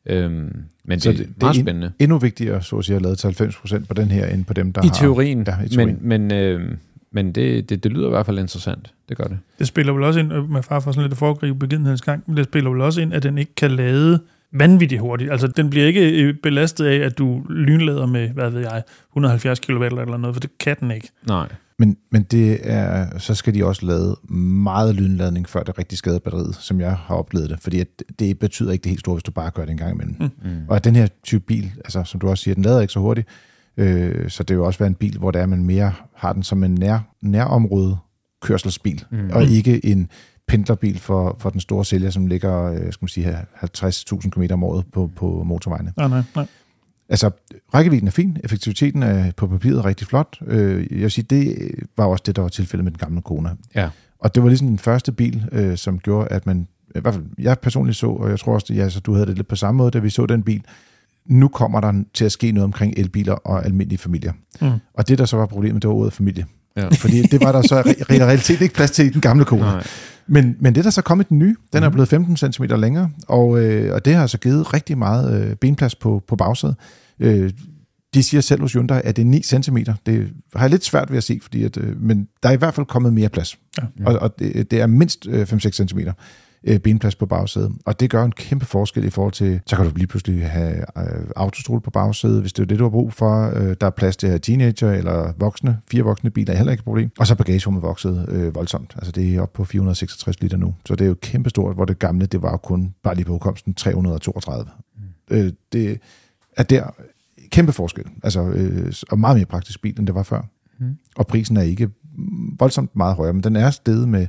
Mm. Øhm, men Så det, det- det det er meget er en- spændende. Endnu vigtigere, så at sige, at lade til 90% på den her, end på dem, der I har... teorien, Ja, i teorien. men, men, øh, men det, det, det lyder i hvert fald interessant. Det gør det. Det spiller vel også ind, øh, med far for sådan lidt at foregribe begivenhedens gang, men det spiller vel også ind, at den ikke kan lade vanvittigt hurtigt. Altså, den bliver ikke øh, belastet af, at du lynlader med, hvad ved jeg, 170 kW eller noget, for det kan den ikke. Nej. Men, men det er, så skal de også lade meget lynladning, før det rigtig skader batteriet, som jeg har oplevet det. Fordi at det betyder ikke det helt store, hvis du bare gør det en gang imellem. Mm. Mm. Og at den her type bil, altså som du også siger, den lader ikke så hurtigt. Øh, så det vil også være en bil, hvor det er, man mere har den som en nær, nærområde kørselsbil, mm. og ikke en pendlerbil for, for den store sælger, som ligger øh, skal man sige, 50.000 km om året på, på motorvejene. Nej, nej, nej. Altså, rækkevidden er fin, effektiviteten er på papiret rigtig flot. Øh, jeg vil sige, det var også det, der var tilfældet med den gamle Kona. Ja. Og det var ligesom den første bil, øh, som gjorde, at man, i hvert fald jeg personligt så, og jeg tror også, at ja, så du havde det lidt på samme måde, da vi så den bil, nu kommer der til at ske noget omkring elbiler og almindelige familier. Mm. Og det, der så var problemet, det var ordet familie. Ja. Fordi det var der så i realitet ikke plads til i den gamle Kona. Nej. Men, men det er der så kommet den nye. Den er Mhm. blevet 15 cm længere, og, øh, og det har altså givet rigtig meget øh, benplads på, på bagsædet. Øh, de siger selv hos Hyundai, at det er 9 cm. Det har jeg lidt svært ved at se, fordi at, øh, men der er i hvert fald kommet mere plads. Ja. Og, og det, det er mindst øh, 5-6 cm øh, benplads på bagsædet. Og det gør en kæmpe forskel i forhold til, så kan du lige pludselig have øh, autostol på bagsædet, hvis det er det, du har brug for. Øh, der er plads til at have teenager eller voksne. Fire voksne biler er heller ikke et problem. Og så er bagagerummet vokset øh, voldsomt. Altså det er oppe på 466 liter nu. Så det er jo kæmpe stort, hvor det gamle, det var jo kun, bare lige på udkomsten, 332. Mm. Øh, det er der kæmpe forskel. Altså, øh, og meget mere praktisk bil, end det var før. Mm. Og prisen er ikke voldsomt meget højere, men den er steget med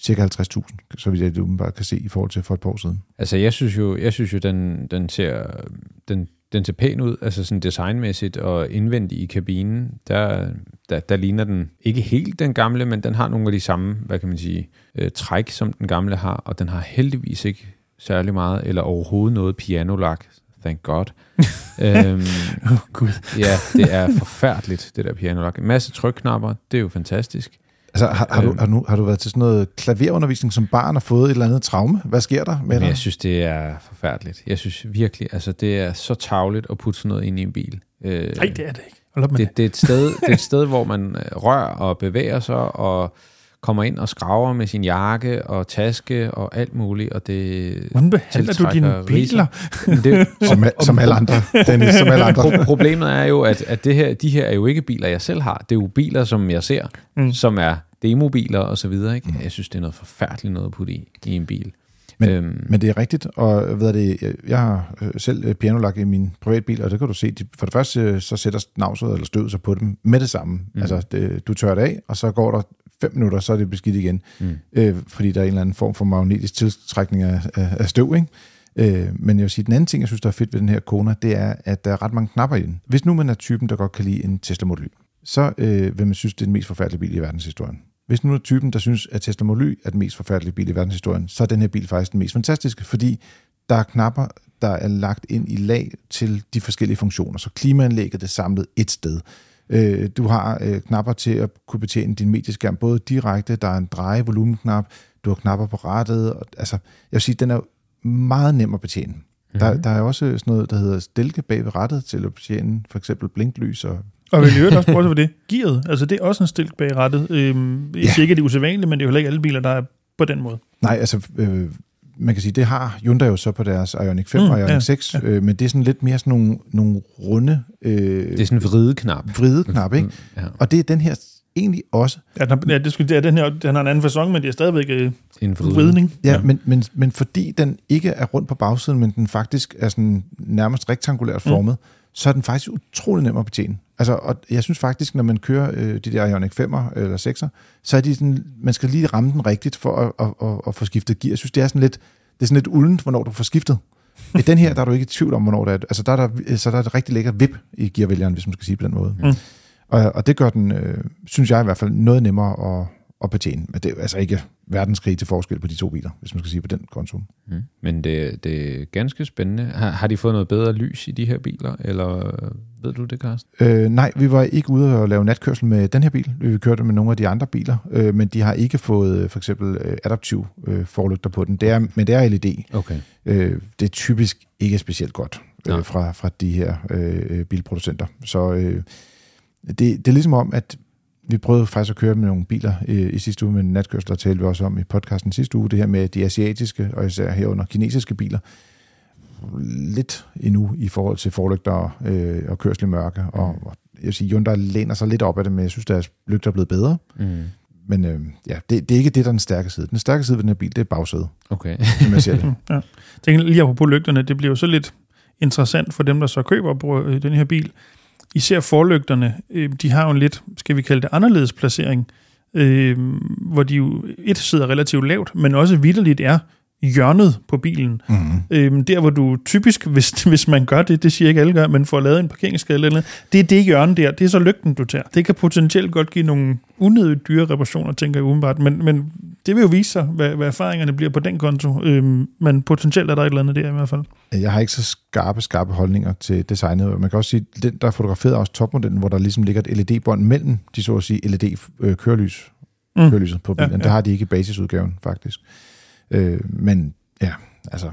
cirka 50.000, så vidt jeg umiddelbart kan se i forhold til for et par år siden. Altså, jeg synes jo, jeg synes jo den, den, ser, den, den ser pæn ud, altså sådan designmæssigt og indvendigt i kabinen. Der, der, der ligner den ikke helt den gamle, men den har nogle af de samme, hvad kan man sige, øh, træk, som den gamle har, og den har heldigvis ikke særlig meget, eller overhovedet noget pianolak. Thank God. øhm, Åh, oh, Gud. ja, det er forfærdeligt, det der pianolak. En masse trykknapper, det er jo fantastisk. Altså, har, har, du, Øhm. har, du, har du været til sådan noget klaverundervisning som barn og fået et eller andet traume? Hvad sker der med Men dig? jeg synes, det er forfærdeligt. Jeg synes virkelig, altså det er så tavligt at putte sådan noget ind i en bil. Øh, Nej, det er det ikke. Hold op med det. det, det, er et sted, det er et sted, hvor man øh, rører og bevæger sig og kommer ind og skraver med sin jakke og taske og alt muligt, og det Hvordan behandler du dine biler? Men det, Som, som alle andre, Dennis, som alle andre. Pro- problemet er jo, at, at det her, de her er jo ikke biler, jeg selv har. Det er jo biler, som jeg ser, Mm. som er demobiler og så videre. Ikke? Jeg synes, det er noget forfærdeligt noget at putte i, i en bil. Men- øhm, Men det er rigtigt, og ved det, jeg- jeg har øh, selv øh, pianolak i min privatbil, og det kan du se, de, for det første øh, så sætter snavset eller støvet sig på dem med det samme. Mm. Altså, det, du tør det af, og så går der fem minutter, så er det beskidt igen, Mm. øh, fordi der er en eller anden form for magnetisk tiltrækning af, af, af støv, ikke? Øh, men jeg vil sige, den anden ting, jeg synes, der er fedt ved den her Kona, det er, at der er ret mange knapper i den. Hvis nu man er typen, der godt kan lide en Tesla Model Y, så øh, vil man synes, det er den mest forfærdelige bil i verdenshistorien. Hvis nu er typen, der synes, at Tesla Model Y er den mest forfærdelige bil i verdenshistorien, så er den her bil faktisk den mest fantastiske, fordi der er knapper, der er lagt ind i lag til de forskellige funktioner. Så klimaanlægget er samlet et sted. Øh, du har øh, knapper til at kunne betjene din medieskærm, både direkte, der er en dreje volumenknap, du har knapper på rattet. Og, altså, jeg vil sige, den er meget nem at betjene. Mm-hmm. Der, der er også sådan noget, der hedder stilke bag ved rattet til at betjene for eksempel blinklys og Og vil i øvrigt også prøve for det. Gearet, altså det er også en stilk bag rattet. Øhm, Ja. ikke, det er usædvanligt, men det er jo heller ikke alle biler, der er på den måde. Nej, altså, øh, man kan sige, det har Hyundai jo så på deres Ioniq 5 Mm, mm, og Ioniq ja, 6, ja. Øh, men det er sådan lidt mere sådan nogle, nogle runde, øh, det er sådan en vrideknap. vrideknap, ikke? Ja, Og det er den her egentlig også. Ja, den, har, ja, det, skulle, det er den her, den har en anden fasong, men det er stadigvæk øh, en vridning. Ja, ja. Men, men, men fordi den ikke er rundt på bagsiden, men den faktisk er sådan nærmest rektrangulært formet, mm. så er den faktisk utrolig nem at betjene. Altså, og jeg synes faktisk, når man kører øh, de der Ioniq 5'er eller 6'er, så er de sådan, man skal lige ramme den rigtigt for at, at, at, at få skiftet gear. Jeg synes, det er sådan lidt, det er sådan lidt uldent, hvornår du får skiftet. I den her, der er du ikke i tvivl om, hvornår det er. Altså, der er der, så der er et rigtig lækkert vip i gearvælgeren, hvis man skal sige på den måde. Mm. Og, og det gør den, øh, synes jeg i hvert fald, noget nemmere at, at betjene. Men det er altså ikke verdenskrig til forskel på de to biler, hvis man skal sige på den konto. Mm. Men det, det er ganske spændende. Har, har de fået noget bedre lys i de her biler, eller ved du det, Carsten? Øh, nej, vi var ikke ude og lave natkørsel med den her bil. Vi kørte med nogle af de andre biler, øh, men de har ikke fået øh, for eksempel øh, adaptiv øh, forlygter på den. Det er, men det er LED. Okay. Øh, det er typisk ikke specielt godt øh, fra, fra de her øh, bilproducenter. Så øh, det, det er ligesom om, at vi prøvede faktisk at køre med nogle biler øh, i sidste uge med natkørsel, der talte vi også om i podcasten sidste uge, det her med de asiatiske, og især herunder kinesiske biler, lidt endnu i forhold til forlygter øh, og kørsel i mørke, mm. og, og jeg vil sige, Hyundai læner sig lidt op af det, men jeg synes, deres lygter er blevet bedre. Mm. Men øh, ja, det, det er ikke det, der er den stærke side. Den stærke side ved den her bil, det er bagsædet. Okay. som jeg ser det. ja. Tænk lige på lygterne, det bliver jo så lidt interessant for dem, der så køber øh, den her bil, især forlygterne, øh, de har jo en lidt, skal vi kalde det, anderledes placering, øh, hvor de jo et sidder relativt lavt, men også vidderligt er hjørnet på bilen. Mm. Øhm, der, hvor du typisk, hvis, hvis man gør det, det siger ikke alle gør, men får lavet en parkeringsskade eller det er det hjørne der, det er så lygten, du tager. Det kan potentielt godt give nogle unødigt dyre reparationer, tænker jeg umiddelbart, men, men det vil jo vise sig, hvad, hvad erfaringerne bliver på den konto, øhm, men potentielt er der et eller andet der i hvert fald. Jeg har ikke så skarpe, skarpe holdninger til designet. Man kan også sige, den der er fotograferet også topmodellen, hvor der ligesom ligger et LED-bånd mellem de så at sige LED-kørelys, mm. kørelyset på bilen. Ja, ja. Det har de ikke i basisudgaven, faktisk. Øh, men ja, altså...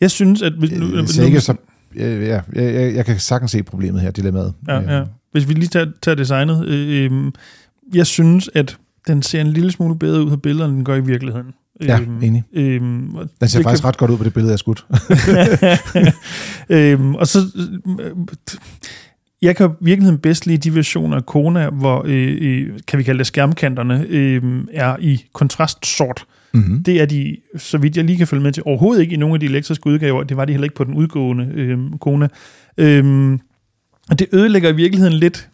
Jeg synes, at... Hvis, nu, nu, ikke, så, ja, jeg, jeg, jeg kan sagtens se problemet her, dilemmaet. Ja, ja. Hvis vi lige tager, tager designet. Øh, øh, jeg synes, at den ser en lille smule bedre ud på billederne, end den gør i virkeligheden. Ja, øhm, enig. Øhm, den ser faktisk kan... ret godt ud på det billede, jeg har skudt. øhm, og så... Jeg kan virkeligheden bedst lide de versioner af Kona, hvor, øh, øh, kan vi kalde det skærmkanterne, øh, er i kontrast sort. Mm-hmm. Det er de, så vidt jeg lige kan følge med til, overhovedet ikke i nogle af de elektriske udgaver. Det var de heller ikke på den udgående øh, Kona. Øh, og det ødelægger i virkeligheden lidt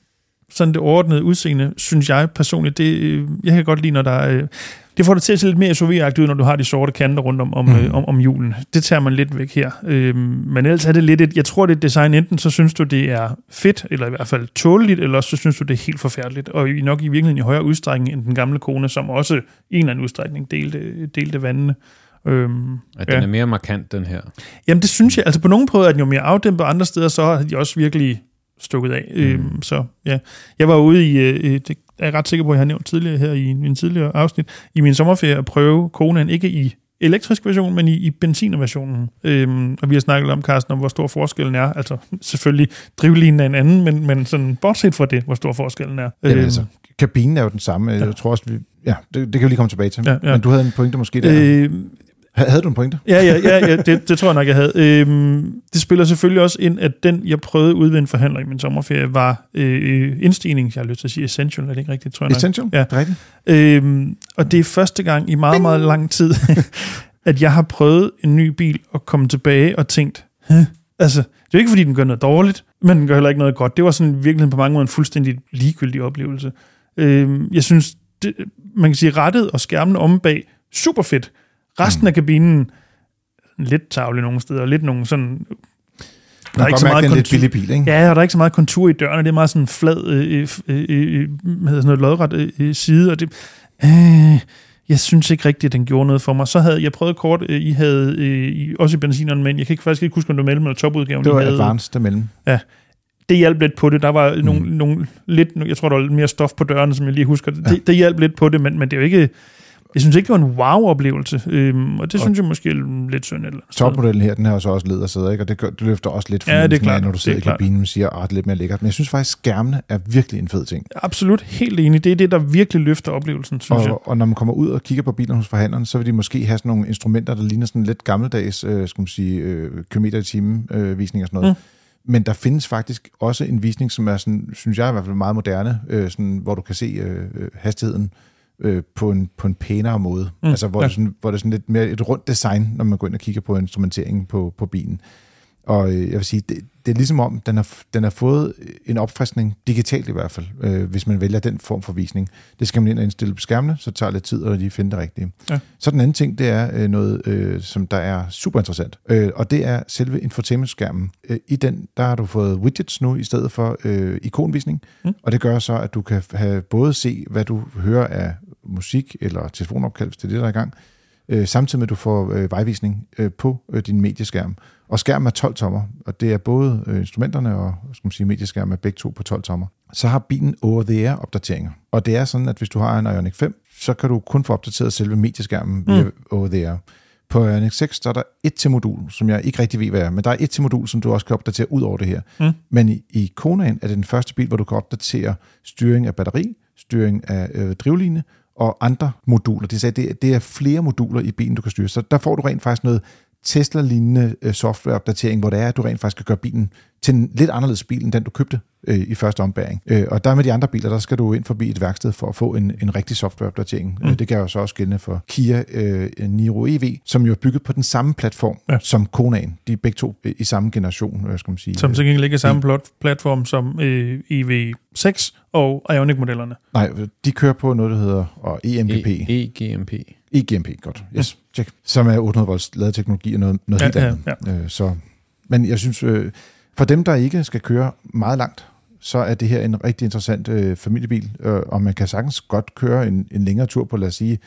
sådan det ordnede udseende, synes jeg personligt. Det, øh, jeg kan godt lide, når der er... Øh, det får det til at se lidt mere SUV-agtigt ud, når du har de sorte kanter rundt om, om, mm. øh, om, om julen. Det tager man lidt væk her. Øh, men ellers er det lidt et... Jeg tror, det er design, enten så synes du, det er fedt, eller i hvert fald tåleligt, eller så synes du, det er helt forfærdeligt. Og nok i virkeligheden i højere udstrækning end den gamle kone, som også i en eller anden udstrækning delte, delte vandene. Øhm, at den ja. er mere markant, den her? Jamen, det synes jeg. Altså, på nogle prøver er den jo mere afdæmpet, og andre steder så har de også virkelig stukket af. Mm. Øhm, så ja, jeg var ude i, øh, det er jeg ret sikker på, at jeg har nævnt tidligere her i min tidligere afsnit, i min sommerferie at prøve Konan, ikke i elektrisk version, men i, i benzinerversionen. Øhm, og vi har snakket om, Carsten, om hvor stor forskellen er. Altså selvfølgelig drivlinen er en anden, men, men sådan, bortset fra det, hvor stor forskellen er. Øhm, altså, kabinen er jo den samme. Ja. Jeg tror også, vi, ja, det, det kan vi lige komme tilbage til. Ja, ja. Men du havde en pointe måske der. Øh, havde du en pointe? Ja, ja, ja, ja det, det tror jeg nok, jeg havde. Øhm, det spiller selvfølgelig også ind, at den, jeg prøvede ude ved en forhandler i min sommerferie, var øh, indstigning, jeg har lyst til at sige essential, er det ikke rigtigt, tror jeg Essential? Ja. Det er rigtigt. Øhm, og det er første gang i meget, meget lang tid, at jeg har prøvet en ny bil og komme tilbage og tænkt, Hæ? altså, det er ikke, fordi den gør noget dårligt, men den gør heller ikke noget godt. Det var sådan virkelig på mange måder en fuldstændig ligegyldig oplevelse. Øhm, jeg synes, det, man kan sige, rettet og skærmen om bag, super fedt. Resten mm. af kabinen, lidt tavlig nogle steder, lidt nogle sådan... Der er ikke så meget kontur. lidt billig bil, ikke? Ja, og der er ikke så meget kontur i dørene. Det er meget sådan flad, øh, øh, øh, sådan noget lodret øh, øh, side, og det... Øh, jeg synes ikke rigtigt, at den gjorde noget for mig. Så havde jeg prøvet kort, øh, I havde øh, også i benzineren, men jeg kan ikke faktisk ikke huske, om det var mellem eller topudgaven. Det var I havde, advanced der mellem. Ja, det hjalp lidt på det. Der var mm. nogle, nogle lidt, jeg tror, der var lidt mere stof på dørene, som jeg lige husker. Det, ja. det, det hjalp lidt på det, men, men det er jo ikke jeg synes ikke, det var en wow-oplevelse, øhm, og det og synes jeg måske er lidt synd. Eller Topmodellen her, den har så også ledersæder, ikke? og det, gør, det løfter også lidt ja, det er klart, når du sidder i kabinen og siger, at ah, det er lidt mere lækkert. Men jeg synes faktisk, skærmene er virkelig en fed ting. Absolut, helt enig. Det er det, der virkelig løfter oplevelsen, synes og, jeg. Og når man kommer ud og kigger på bilerne hos forhandleren, så vil de måske have sådan nogle instrumenter, der ligner sådan lidt gammeldags, øh, skal man sige, øh, kilometer i timen øh, visning og sådan noget. Mm. Men der findes faktisk også en visning, som er, sådan, synes jeg i hvert fald meget moderne, øh, sådan, hvor du kan se øh, hastigheden øh, på, en, på en pænere måde. Mm, altså, hvor, ja. det sådan, hvor det er sådan lidt mere et rundt design, når man går ind og kigger på instrumenteringen på, på bilen. Og øh, jeg vil sige, det, det er ligesom om, den har, den har fået en opfriskning, digitalt i hvert fald, øh, hvis man vælger den form for visning. Det skal man ind og indstille på skærmene, så det tager lidt tid at lige finde det rigtige. Ja. Så den anden ting, det er øh, noget, øh, som der er super interessant, øh, og det er selve infotainment-skærmen. Øh, I den, der har du fået widgets nu, i stedet for øh, ikonvisning, mm. og det gør så, at du kan have både se, hvad du hører af musik eller telefonopkald, hvis det er det, der er i gang, øh, samtidig med, at du får øh, vejvisning øh, på øh, din medieskærm. Og skærmen er 12 tommer, og det er både øh, instrumenterne og skal man sige, medieskærmen er begge to på 12 tommer. Så har bilen over-the-air opdateringer. Og det er sådan, at hvis du har en Ioniq 5, så kan du kun få opdateret selve medieskærmen via mm. over-the-air. På Ioniq 6, der er der et til modul, som jeg ikke rigtig ved, hvad er, men der er et til modul, som du også kan opdatere ud over det her. Mm. Men i, i Konaen er det den første bil, hvor du kan opdatere styring af batteri, styring af øh, drivline og andre moduler. De sagde, det, det er flere moduler i bilen, du kan styre. Så der får du rent faktisk noget Tesla-lignende øh, softwareopdatering, hvor det er, at du rent faktisk kan gøre bilen til en lidt anderledes bil, end den du købte øh, i første ombæring. Øh, og der med de andre biler, der skal du ind forbi et værksted for at få en, en rigtig softwareopdatering. Mm. Øh, det kan jo så også gælde for Kia øh, Niro EV, som jo er bygget på den samme platform ja. som Konaen. De er begge to i samme generation, øh, skal man sige. Som så ikke ligger samme plot, platform som øh, EV6 og Ioniq-modellerne. Nej, de kører på noget, der hedder og EMGP. E- EGMP. EGMP, godt. Yes, check. Som er 800 volts ladeteknologi og noget, noget Ja, helt ja, andet. ja. Øh, så, men jeg synes, øh, for dem, der ikke skal køre meget langt, så er det her en rigtig interessant øh, familiebil, øh, og man kan sagtens godt køre en, en længere tur på, lad os sige,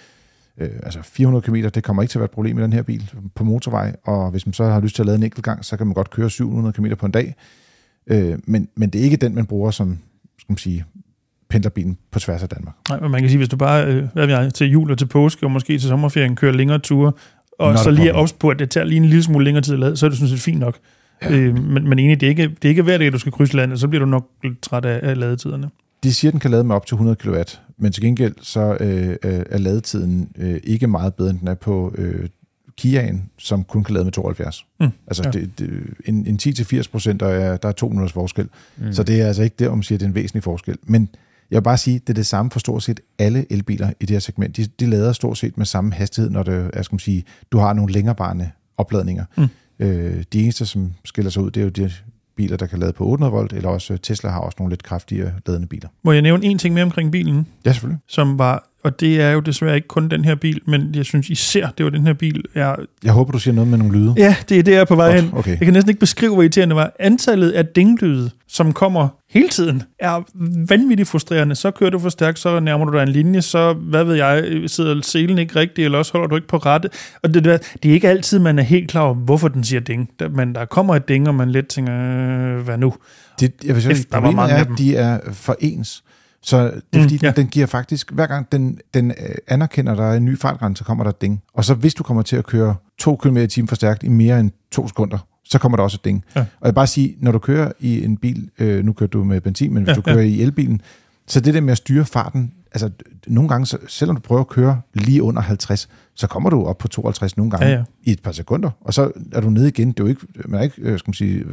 øh, altså 400 km, det kommer ikke til at være et problem i den her bil på motorvej, og hvis man så har lyst til at lade en enkelt gang, så kan man godt køre 700 km på en dag, øh, men, men det er ikke den, man bruger som, skal man sige, pendlerbilen på tværs af Danmark. Nej, men man kan sige, hvis du bare øh, hvad jeg, til jul og til påske, og måske til sommerferien kører længere ture, og Not så lige er ops på, at det tager lige en lille smule længere tid at lade, så er det sådan set fint nok. Ja. Øh, men, men egentlig, det er, ikke, det er ikke hver dag, du skal krydse landet, så bliver du nok lidt træt af, af ladetiderne. De siger, at den kan lade med op til 100 kW, men til gengæld så øh, øh, er ladetiden øh, ikke meget bedre, end den er på øh, Kiaen, som kun kan lade med 72. Mm, Altså ja. det, det, en, en 10-80 procent, der er, der er to minutters forskel. Mm. Så det er altså ikke der, man siger, at det er en væsentlig forskel. Men jeg vil bare sige, det er det samme for stort set alle elbiler i det her segment. De, de lader stort set med samme hastighed, når det er, skal sige, du har nogle længerevarende opladninger. Mm. Øh, de eneste, som skiller sig ud, det er jo de biler, der kan lade på 800 volt, eller også Tesla har også nogle lidt kraftigere ladende biler. Må jeg nævne en ting mere omkring bilen, Ja, selvfølgelig. som var, og det er jo desværre ikke kun den her bil, men jeg synes især, det var den her bil, er, Jeg håber, du siger noget med nogle lyde. ja, det er det, jeg er på vej Godt, hen. okay. Jeg kan næsten ikke beskrive, hvor irriterende det var. Antallet af dinglyde, som kommer hele tiden, er vanvittigt frustrerende. Så kører du for stærkt, så nærmer du dig en linje, så, hvad ved jeg, sidder selen ikke rigtigt, eller også holder du ikke på rette. Og det, det er ikke altid, man er helt klar over, hvorfor den siger ding. Men der kommer et ding, og man lidt tænker, øh, hvad nu? Det, jeg vil sige, der var problemet mange er, at de er for ens. Så det er Mm, fordi, ja. den, giver faktisk, hver gang den, den øh, anerkender, at der er en ny fartgrænse, så kommer der et ding. Og så hvis du kommer til at køre 2 km i timen for stærkt i mere end to sekunder, så kommer der også et ding. Ja. Og jeg vil bare sige, når du kører i en bil, øh, nu kører du med benzin, men hvis Ja, du kører i elbilen, så det der med at styre farten, altså nogle gange, så, selvom du prøver at køre lige under 50, så kommer du op på 52 nogle gange Ja, ja. i et par sekunder, og så er du nede igen. Det er jo ikke, man er ikke, øh, skal man sige,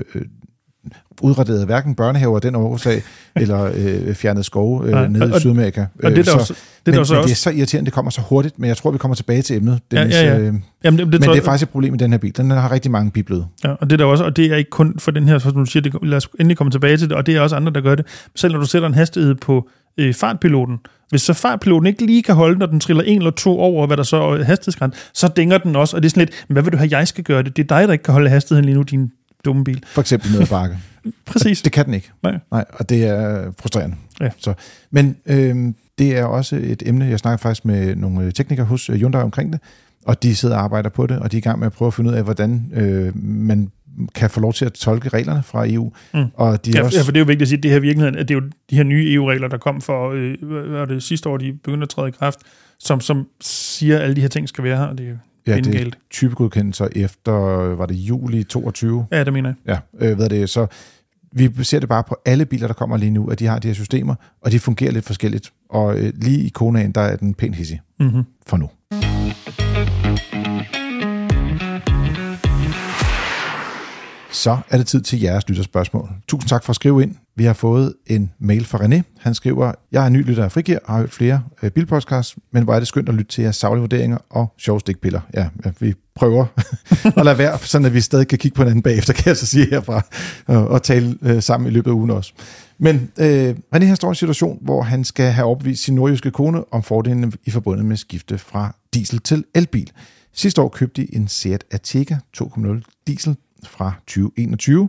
øh, udraderet hverken børnehaver den årsag, eller øh, fjernet skove øh, Nej, nede og- i Sydamerika. Og det er Øh, der også, det men, der så men det er også. så irriterende, det kommer så hurtigt, men jeg tror, vi kommer tilbage til emnet. Ja, Dennis, ja, ja. Øh, Jamen, det, det, men det er faktisk et problem i den her bil. Den har rigtig mange bibløde. Ja, og det er der også, og det er ikke kun for den her, som du siger, det, lad os endelig komme tilbage til det, og det er også andre, der gør det. Selv når du sætter en hastighed på øh, fartpiloten, hvis så fartpiloten ikke lige kan holde, når den triller en eller to over, hvad der så er hastighedsgræns, så dænger den også, og det er sådan lidt, "Men hvad vil du have, jeg skal gøre det? Det er dig, der ikke kan holde hastigheden lige nu, din dumme bil. For eksempel ned ad bakke. Præcis. Det kan den ikke. Nej. Nej, og det er frustrerende. Ja. Så, men øh, det er også et emne, jeg snakker faktisk med nogle teknikere hos øh, Hyundai omkring det, og de sidder og arbejder på det, og de er i gang med at prøve at finde ud af, hvordan øh, man kan få lov til at tolke reglerne fra EU. Mm. Og de Ja, også, ja, for det er jo vigtigt at sige, at det her virkeligheden, at det er jo de her nye EU-regler, der kom for, øh, hvad det sidste år, de begyndte at træde i kraft, som, som siger, at alle de her ting skal være her, og det ja, det er typegodkendelser efter, var det juli 22? Ja, det mener jeg. Ja, øh, hvad er det, så vi ser det bare på alle biler, der kommer lige nu, at de har de her systemer, og de fungerer lidt forskelligt. Og øh, lige i Konaen, der er den pænt hissig Mm-hmm. for nu. Så er det tid til jeres lytterspørgsmål. Tusind tak for at skrive ind. Vi har fået en mail fra René. Han skriver, jeg er ny lytter af Frigir og har hørt flere øh, bilpodcasts, men hvor er det skønt at lytte til jeres savlige vurderinger og sjove stikpiller. Ja, ja vi prøver at lade være, sådan at vi stadig kan kigge på hinanden bagefter, kan jeg så sige herfra, og, og tale øh, sammen i løbet af ugen også. Men øh, René her står i en situation, hvor han skal have opvist sin nordjyske kone om fordelene i forbundet med skifte fra diesel til elbil. Sidste år købte de en Seat Ateca 2.0 diesel fra 2021,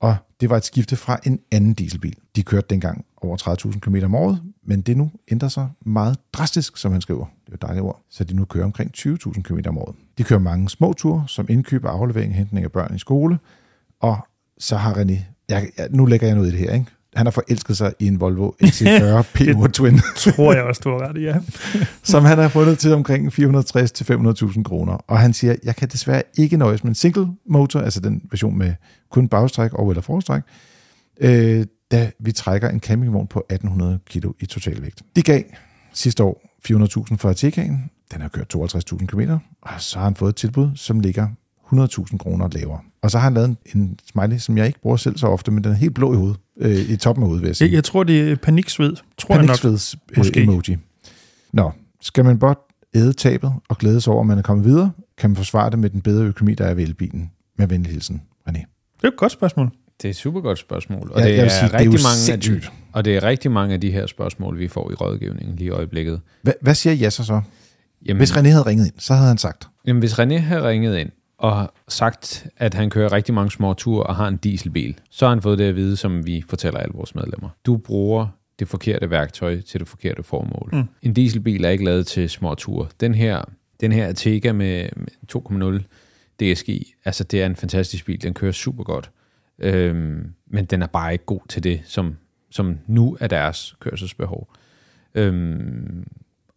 og det var et skifte fra en anden dieselbil. De kørte dengang over 30.000 km om året, men det nu ændrer sig meget drastisk, som han skriver. Det er jo dejligt ord. Så de nu kører omkring 20.000 km om året. De kører mange små ture, som indkøb og aflevering og hentning af børn i skole. Og så har René, jeg, jeg, nu lægger jeg noget i det her, ikke? Han har forelsket sig i en Volvo XC40 P1 Twin. tror jeg også, du har ret i, ja. som han har fundet til omkring 460-500.000 kroner. Og han siger, jeg kan desværre ikke nøjes med en single motor, altså den version med kun bagstræk og eller forstræk, øh, da vi trækker en campingvogn på 1800 kg i totalvægt. De gav sidste år 400.000 for Atekaen. Den har kørt 52.000 km, og så har han fået et tilbud, som ligger 100.000 kroner lavere. Og så har han lavet en smiley, som jeg ikke bruger selv så ofte, men den er helt blå i hovedet, øh, i toppen af hovedet, vil jeg sige. Jeg, jeg tror, det er paniksved. Tror Paniksveds jeg nok. øh, emoji. Nå, skal man bare æde tabet og glæde sig over, at man er kommet videre, kan man forsvare det med den bedre økonomi, der er ved elbilen. Med venlig hilsen, René. Det er et godt spørgsmål. Det er et super godt spørgsmål. Og Ja, det, jeg er vil sige, det er rigtig mange af de, sindssygt. og det er rigtig mange af de her spørgsmål, vi får i rådgivningen lige i øjeblikket. Hvad, hvad siger Jasser så? Jamen, Hvis René havde ringet ind, så havde han sagt, Jamen, hvis René har ringet ind og sagt, at han kører rigtig mange små ture og har en dieselbil, så har han fået det at vide, som vi fortæller alle vores medlemmer. Du bruger det forkerte værktøj til det forkerte formål. Mm. En dieselbil er ikke lavet til små ture. Den her, den her Atega med med 2.0 DSG, altså det er en fantastisk bil. Den kører super godt. Øhm, men den er bare ikke god til det, som, som nu er deres kørselsbehov. Øhm,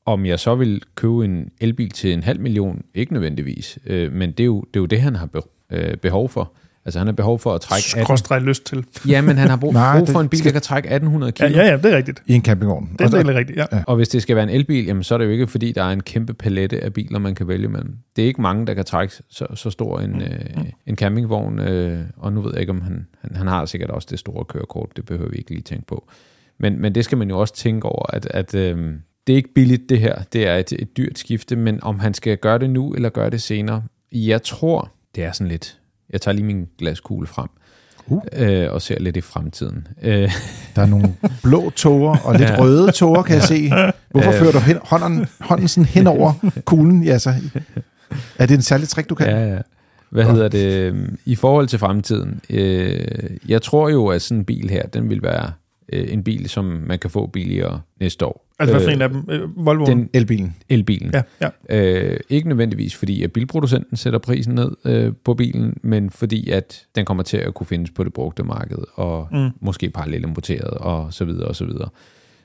om jeg så vil købe en elbil til en halv million, ikke nødvendigvis, øh, men det er, jo, det er jo det, han har be, øh, behov for. Altså han har behov for at trække... 18, Skråstrej lyst til. ja, men han har brug, Nej, brug for en bil, skal- der kan trække 1800 kilo. Ja, ja, ja, det er rigtigt. i en campingvogn. Det er helt rigtigt, ja. Ja. Og hvis det skal være en elbil, jamen, så er det jo ikke, fordi der er en kæmpe palette af biler, man kan vælge mellem. Det er ikke mange, der kan trække så, så stor en, øh, en campingvogn, øh, og nu ved jeg ikke, om han, han, han har sikkert også det store kørekort, det behøver vi ikke lige tænke på. Men, men det skal man jo også tænke over, at, at øh, det er ikke billigt det her, det er et, et dyrt skifte, men om han skal gøre det nu, eller gøre det senere, jeg tror, det er sådan lidt, jeg tager lige min glaskugle frem, Uh. øh, og ser lidt i fremtiden. Øh, Der er nogle blå tåger og lidt Ja. røde tåger, kan jeg se. Hvorfor Øh. fører du hen, hånden, hånden sådan hen over kuglen, Jasser? Er det en særlig trick, du kan? Ja, ja. Hvad hedder det? I forhold til fremtiden, øh, jeg tror jo, at sådan en bil her, den vil være øh, en bil, som man kan få billigere næste år. Altså, hvad for en af dem? Øh, Volvo? Den Elbilen. elbilen. Ja, ja. Øh, ikke nødvendigvis fordi, at bilproducenten sætter prisen ned øh, på bilen, men fordi, at den kommer til at kunne findes på det brugte marked, og Mm. mm. måske parallelt importeret, og så videre, og så videre.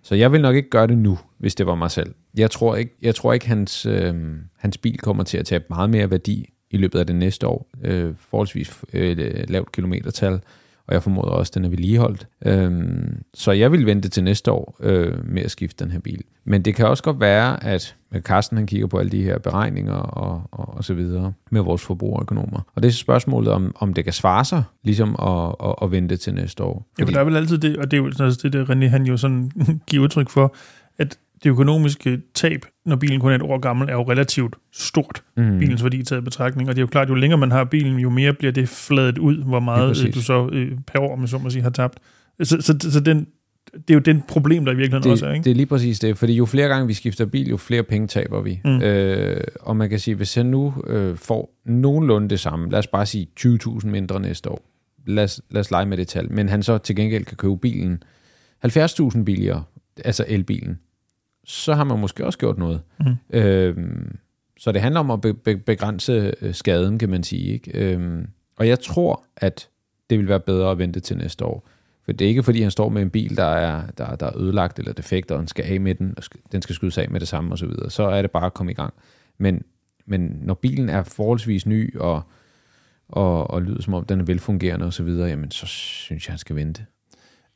Så jeg vil nok ikke gøre det nu, hvis det var mig selv. Jeg tror ikke, jeg tror ikke hans, øh, hans bil kommer til at tabe meget mere værdi i løbet af det næste år. Øh, forholdsvis øh, lavt kilometertal, og jeg formoder også, at den er vedligeholdt. Øhm, så jeg vil vente til næste år øh, med at skifte den her bil. Men det kan også godt være, at Carsten han kigger på alle de her beregninger og, og, og så videre med vores forbrugerøkonomer. Og det er så spørgsmålet, om, om det kan svare sig, ligesom at, at, at vente til næste år. Ja, for der er vel altid det, og det er jo sådan, altså det, der René han jo sådan giver udtryk for, at det økonomiske tab, når bilen kun er et år gammel, er jo relativt stort, mm, bilens værdi taget i betragtning. Og det er jo klart, jo længere man har bilen, jo mere bliver det fladet ud, hvor meget præcis. øh, du så øh, per år, jeg så må sige, har tabt. Så, så, så den, det er jo den problem, der i virkeligheden også er, det, ikke? det er lige præcis det, fordi jo flere gange vi skifter bil, jo flere penge taber vi. Mm. Øh, og man kan sige, hvis jeg nu øh, får nogenlunde det samme, lad os bare sige 20.000 mindre næste år, lad os, lad os lege med det tal, men han så til gengæld kan købe bilen 70.000 billigere, altså elbilen, så har man måske også gjort noget. Mm. Øhm, så det handler om at be- be- begrænse øh, skaden, kan man sige. Ikke? Øhm, og jeg tror, at det vil være bedre at vente til næste år. For det er ikke, fordi han står med en bil, der er, der, der er ødelagt eller defekt, og han skal af med den, og den skal skydes af med det samme osv., så, så er det bare at komme i gang. Men, men når bilen er forholdsvis ny, og, og, og lyder som om den er velfungerende osv., jamen så synes jeg, han skal vente.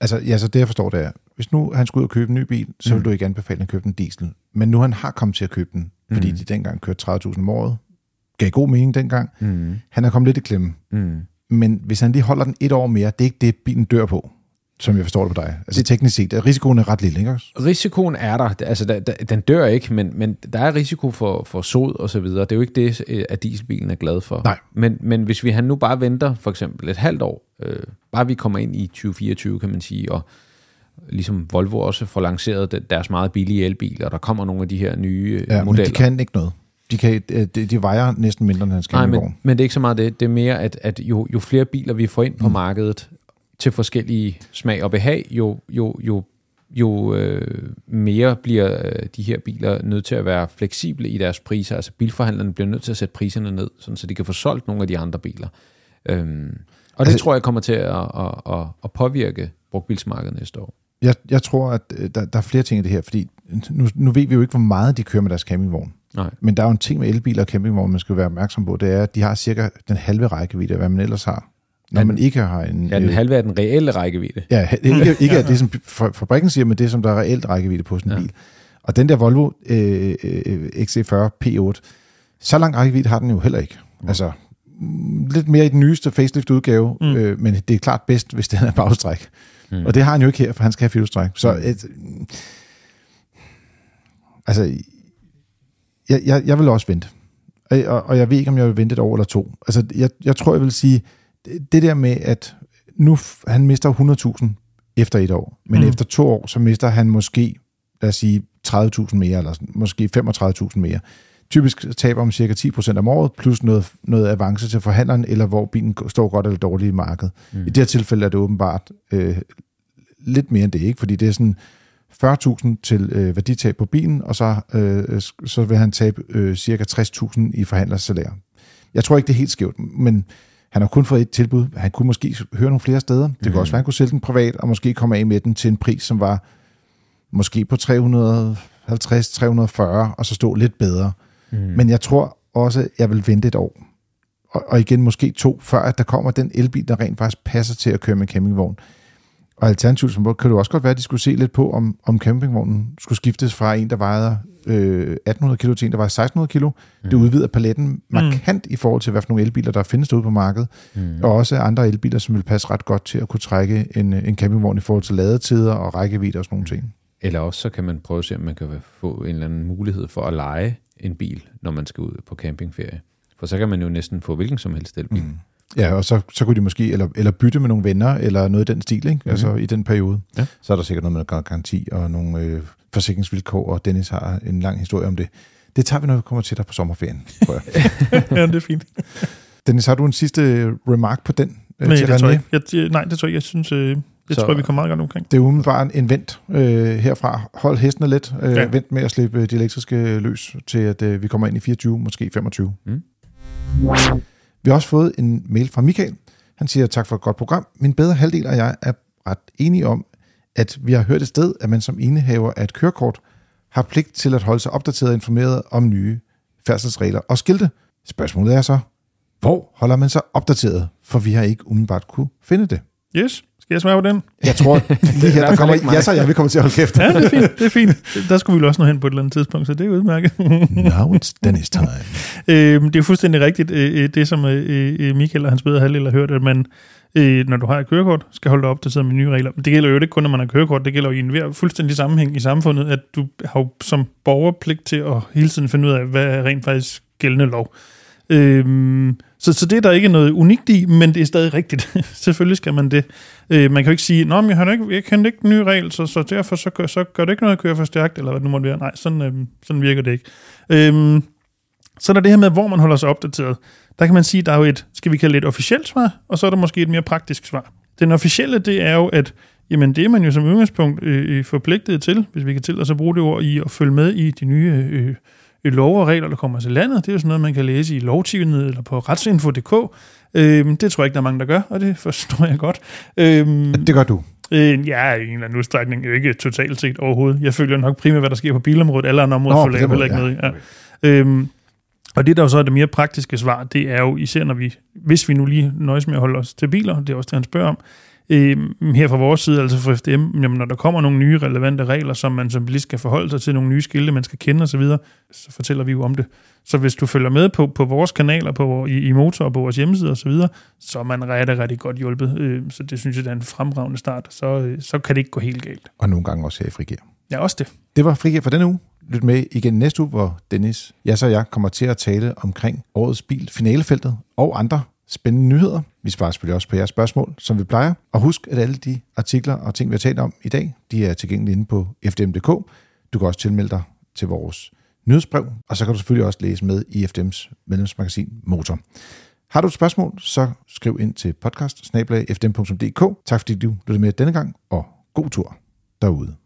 Altså, ja, så det jeg forstår, det er, hvis nu han skulle ud og købe en ny bil, så vil Mm. du ikke anbefale, at han købte en diesel. Men nu han har kommet til at købe den, fordi Mm. de dengang kørte 30.000 om året, gav god mening dengang, Mm. han er kommet lidt i klemme. Mm. Men hvis han lige holder den et år mere, det er ikke det, bilen dør på. som jeg forstår det på dig. Altså det, teknisk set, er risikoen er ret lille, ikke også? Risikoen er der. Altså, der, der, den dør ikke, men, men der er risiko for, for sod og så videre. Det er jo ikke det, øh, at dieselbilen er glad for. Nej. Men, men hvis vi han nu bare venter for eksempel et halvt år, øh, bare vi kommer ind i 2024, kan man sige, og ligesom Volvo også får lanceret deres meget billige elbiler, og der kommer nogle af de her nye øh, ja, modeller. men de kan ikke noget. De, kan, de, de vejer næsten mindre end en Nej, men, men det er ikke så meget det. Det er mere, at, at jo, jo flere biler vi får ind på mm. markedet til forskellige smag og behag, jo, jo, jo, jo øh, mere bliver øh, de her biler nødt til at være fleksible i deres priser. Altså bilforhandlerne bliver nødt til at sætte priserne ned, sådan, så de kan få solgt nogle af de andre biler. Øhm, og det altså, tror jeg kommer til at, at, at, at påvirke brugtbilsmarkedet næste år. Jeg, jeg tror, at øh, der, der er flere ting i det her, fordi nu, nu ved vi jo ikke, hvor meget de kører med deres campingvogn. Nej. Men der er jo en ting med elbiler og campingvogne, man skal være opmærksom på, det er, at de har cirka den halve rækkevidde hvad man ellers har. Når den, man ikke har en... Ja, den øh, halve af den reelle rækkevidde. Ja, ikke, ikke ja. det, som fabrikken siger, men det, som der er reelt rækkevidde på sådan en ja. bil. Og den der Volvo øh, øh XC40 P8, så lang rækkevidde har den jo heller ikke. Mm. Altså, lidt mere i den nyeste facelift-udgave, mm. øh, men det er klart bedst, hvis den er bagstræk. Mm. Og det har han jo ikke her, for han skal have filostræk. Så mm. et, altså, jeg, jeg, jeg vil også vente. Og, og jeg ved ikke, om jeg vil vente et år eller to. Altså, jeg, jeg tror, jeg vil sige, det der med, at nu han mister 100.000 efter et år, men mm. efter to år, så mister han måske, lad os sige, 30.000 mere, eller måske 35.000 mere. Typisk taber om cirka 10% om året, plus noget, noget avance til forhandleren, eller hvor bilen står godt eller dårligt i markedet. Mm. I det her tilfælde er det åbenbart øh, lidt mere end det, ikke? Fordi det er sådan 40.000 til øh, værditab på bilen, og så, øh, så vil han tabe øh, cirka 60.000 i forhandlersalær. Jeg tror ikke, det er helt skævt, men han har kun fået et tilbud. Han kunne måske høre nogle flere steder. Det mm. kan også være, at han kunne sælge den privat, og måske komme af med den til en pris, som var måske på 350-340, og så stå lidt bedre. Mm. Men jeg tror også, at jeg vil vente et år. Og, og igen måske to, før at der kommer den elbil, der rent faktisk passer til at køre med campingvogn. Og alternativt som kan det også godt være, at de skulle se lidt på, om, om campingvognen skulle skiftes fra en, der vejede øh, 1800 kilo til en, der var 1600 kilo. Mm. Det udvider paletten markant mm. i forhold til, hvad for nogle elbiler, der findes derude på markedet. Mm. Og også andre elbiler, som vil passe ret godt til at kunne trække en, en campingvogn i forhold til ladetider og rækkevidde og sådan nogle ting. Eller også så kan man prøve at se, om man kan få en eller anden mulighed for at lege en bil, når man skal ud på campingferie. For så kan man jo næsten få hvilken som helst elbil. Mm. Ja, og så, så kunne de måske, eller, eller bytte med nogle venner, eller noget i den stil, ikke? Mm-hmm. altså i den periode. Ja. Så er der sikkert noget med garanti og nogle øh, forsikringsvilkår, og Dennis har en lang historie om det. Det tager vi, når vi kommer til dig på sommerferien, tror jeg. ja, det er fint. Dennis, har du en sidste remark på den? Øh, nej, det tror jeg, jeg, nej, det tror jeg. Jeg synes, øh, det så, tror jeg, vi kommer meget godt omkring. Det er umiddelbart en vent øh, herfra. Hold hestene lidt. Øh, ja. Vent med at slippe de elektriske løs til, at øh, vi kommer ind i 24, måske 25. Mm. Vi har også fået en mail fra Michael. Han siger, tak for et godt program. Min bedre halvdel og jeg er ret enige om, at vi har hørt et sted, at man som indehaver af et kørekort har pligt til at holde sig opdateret og informeret om nye færdselsregler og skilte. Spørgsmålet er så, hvor holder man sig opdateret? For vi har ikke umiddelbart kunne finde det. Yes. Skal jeg smage på den? Jeg tror, lige her, der kommer, ja, så jeg vil komme til at holde kæft. ja, det er fint. Det er fint. Der skulle vi også nå hen på et eller andet tidspunkt, så det er udmærket. Now it's Dennis time. øhm, det er fuldstændig rigtigt, øh, øh, det som øh, Michael og hans bedre halvdel har hørt, at man, når du har et kørekort, skal holde dig opdateret med nye regler. Men det gælder jo ikke kun, når man har kørekort, det gælder jo i en fuldstændig sammenhæng i samfundet, at du har jo som borger pligt til at hele tiden finde ud af, hvad er rent faktisk gældende lov. Øhm, så, så det er der ikke noget unikt i, men det er stadig rigtigt. Selvfølgelig skal man det. Øh, man kan jo ikke sige, at jeg, har ikke, jeg kender ikke nye regel, så, så derfor så gør, så gør det ikke noget at køre for stærkt, eller hvad det nu måtte være. Nej, sådan, øhm, sådan virker det ikke. Øhm, så er der det her med, hvor man holder sig opdateret. Der kan man sige, at der er jo et, skal vi kalde det et officielt svar, og så er der måske et mere praktisk svar. Den officielle, det er jo, at jamen, det er man jo som udgangspunkt øh, øh forpligtet til, hvis vi kan til at så bruge det ord i at følge med i de nye øh, lov og regler, der kommer til landet. Det er jo sådan noget, man kan læse i lovtivet eller på retsinfo.dk. Øhm, det tror jeg ikke, der er mange, der gør, og det forstår jeg godt. Øhm, det gør du. Øh, ja, i en eller anden udstrækning. Ikke totalt set overhovedet. Jeg følger nok primært, hvad der sker på bilområdet. Alle andre områder følger jeg heller ikke ja. med. Ja. Øhm, og det, der jo så er det mere praktiske svar, det er jo især, når vi, hvis vi nu lige nøjes med at holde os til biler, det er også det, han spørger om, øh, her fra vores side, altså fra FDM, jamen, når der kommer nogle nye relevante regler, som man som bilist skal forholde sig til, nogle nye skilte, man skal kende osv., så, fortæller vi jo om det. Så hvis du følger med på, på vores kanaler, på, i, i Motor og på vores hjemmeside osv., så, videre, så er man rigtig, rigtig godt hjulpet. Øh, så det synes jeg, det er en fremragende start. Så, øh, så kan det ikke gå helt galt. Og nogle gange også her i Frigir. Ja, også det. Det var Frigir for denne uge. Lyt med igen næste uge, hvor Dennis, jeg så jeg kommer til at tale omkring årets bil, finalefeltet og andre spændende nyheder. Vi svarer selvfølgelig også på jeres spørgsmål, som vi plejer. Og husk, at alle de artikler og ting, vi har talt om i dag, de er tilgængelige inde på fdm.dk. Du kan også tilmelde dig til vores nyhedsbrev, og så kan du selvfølgelig også læse med i FDM's medlemsmagasin Motor. Har du et spørgsmål, så skriv ind til podcast Tak fordi du lyttede med denne gang, og god tur derude.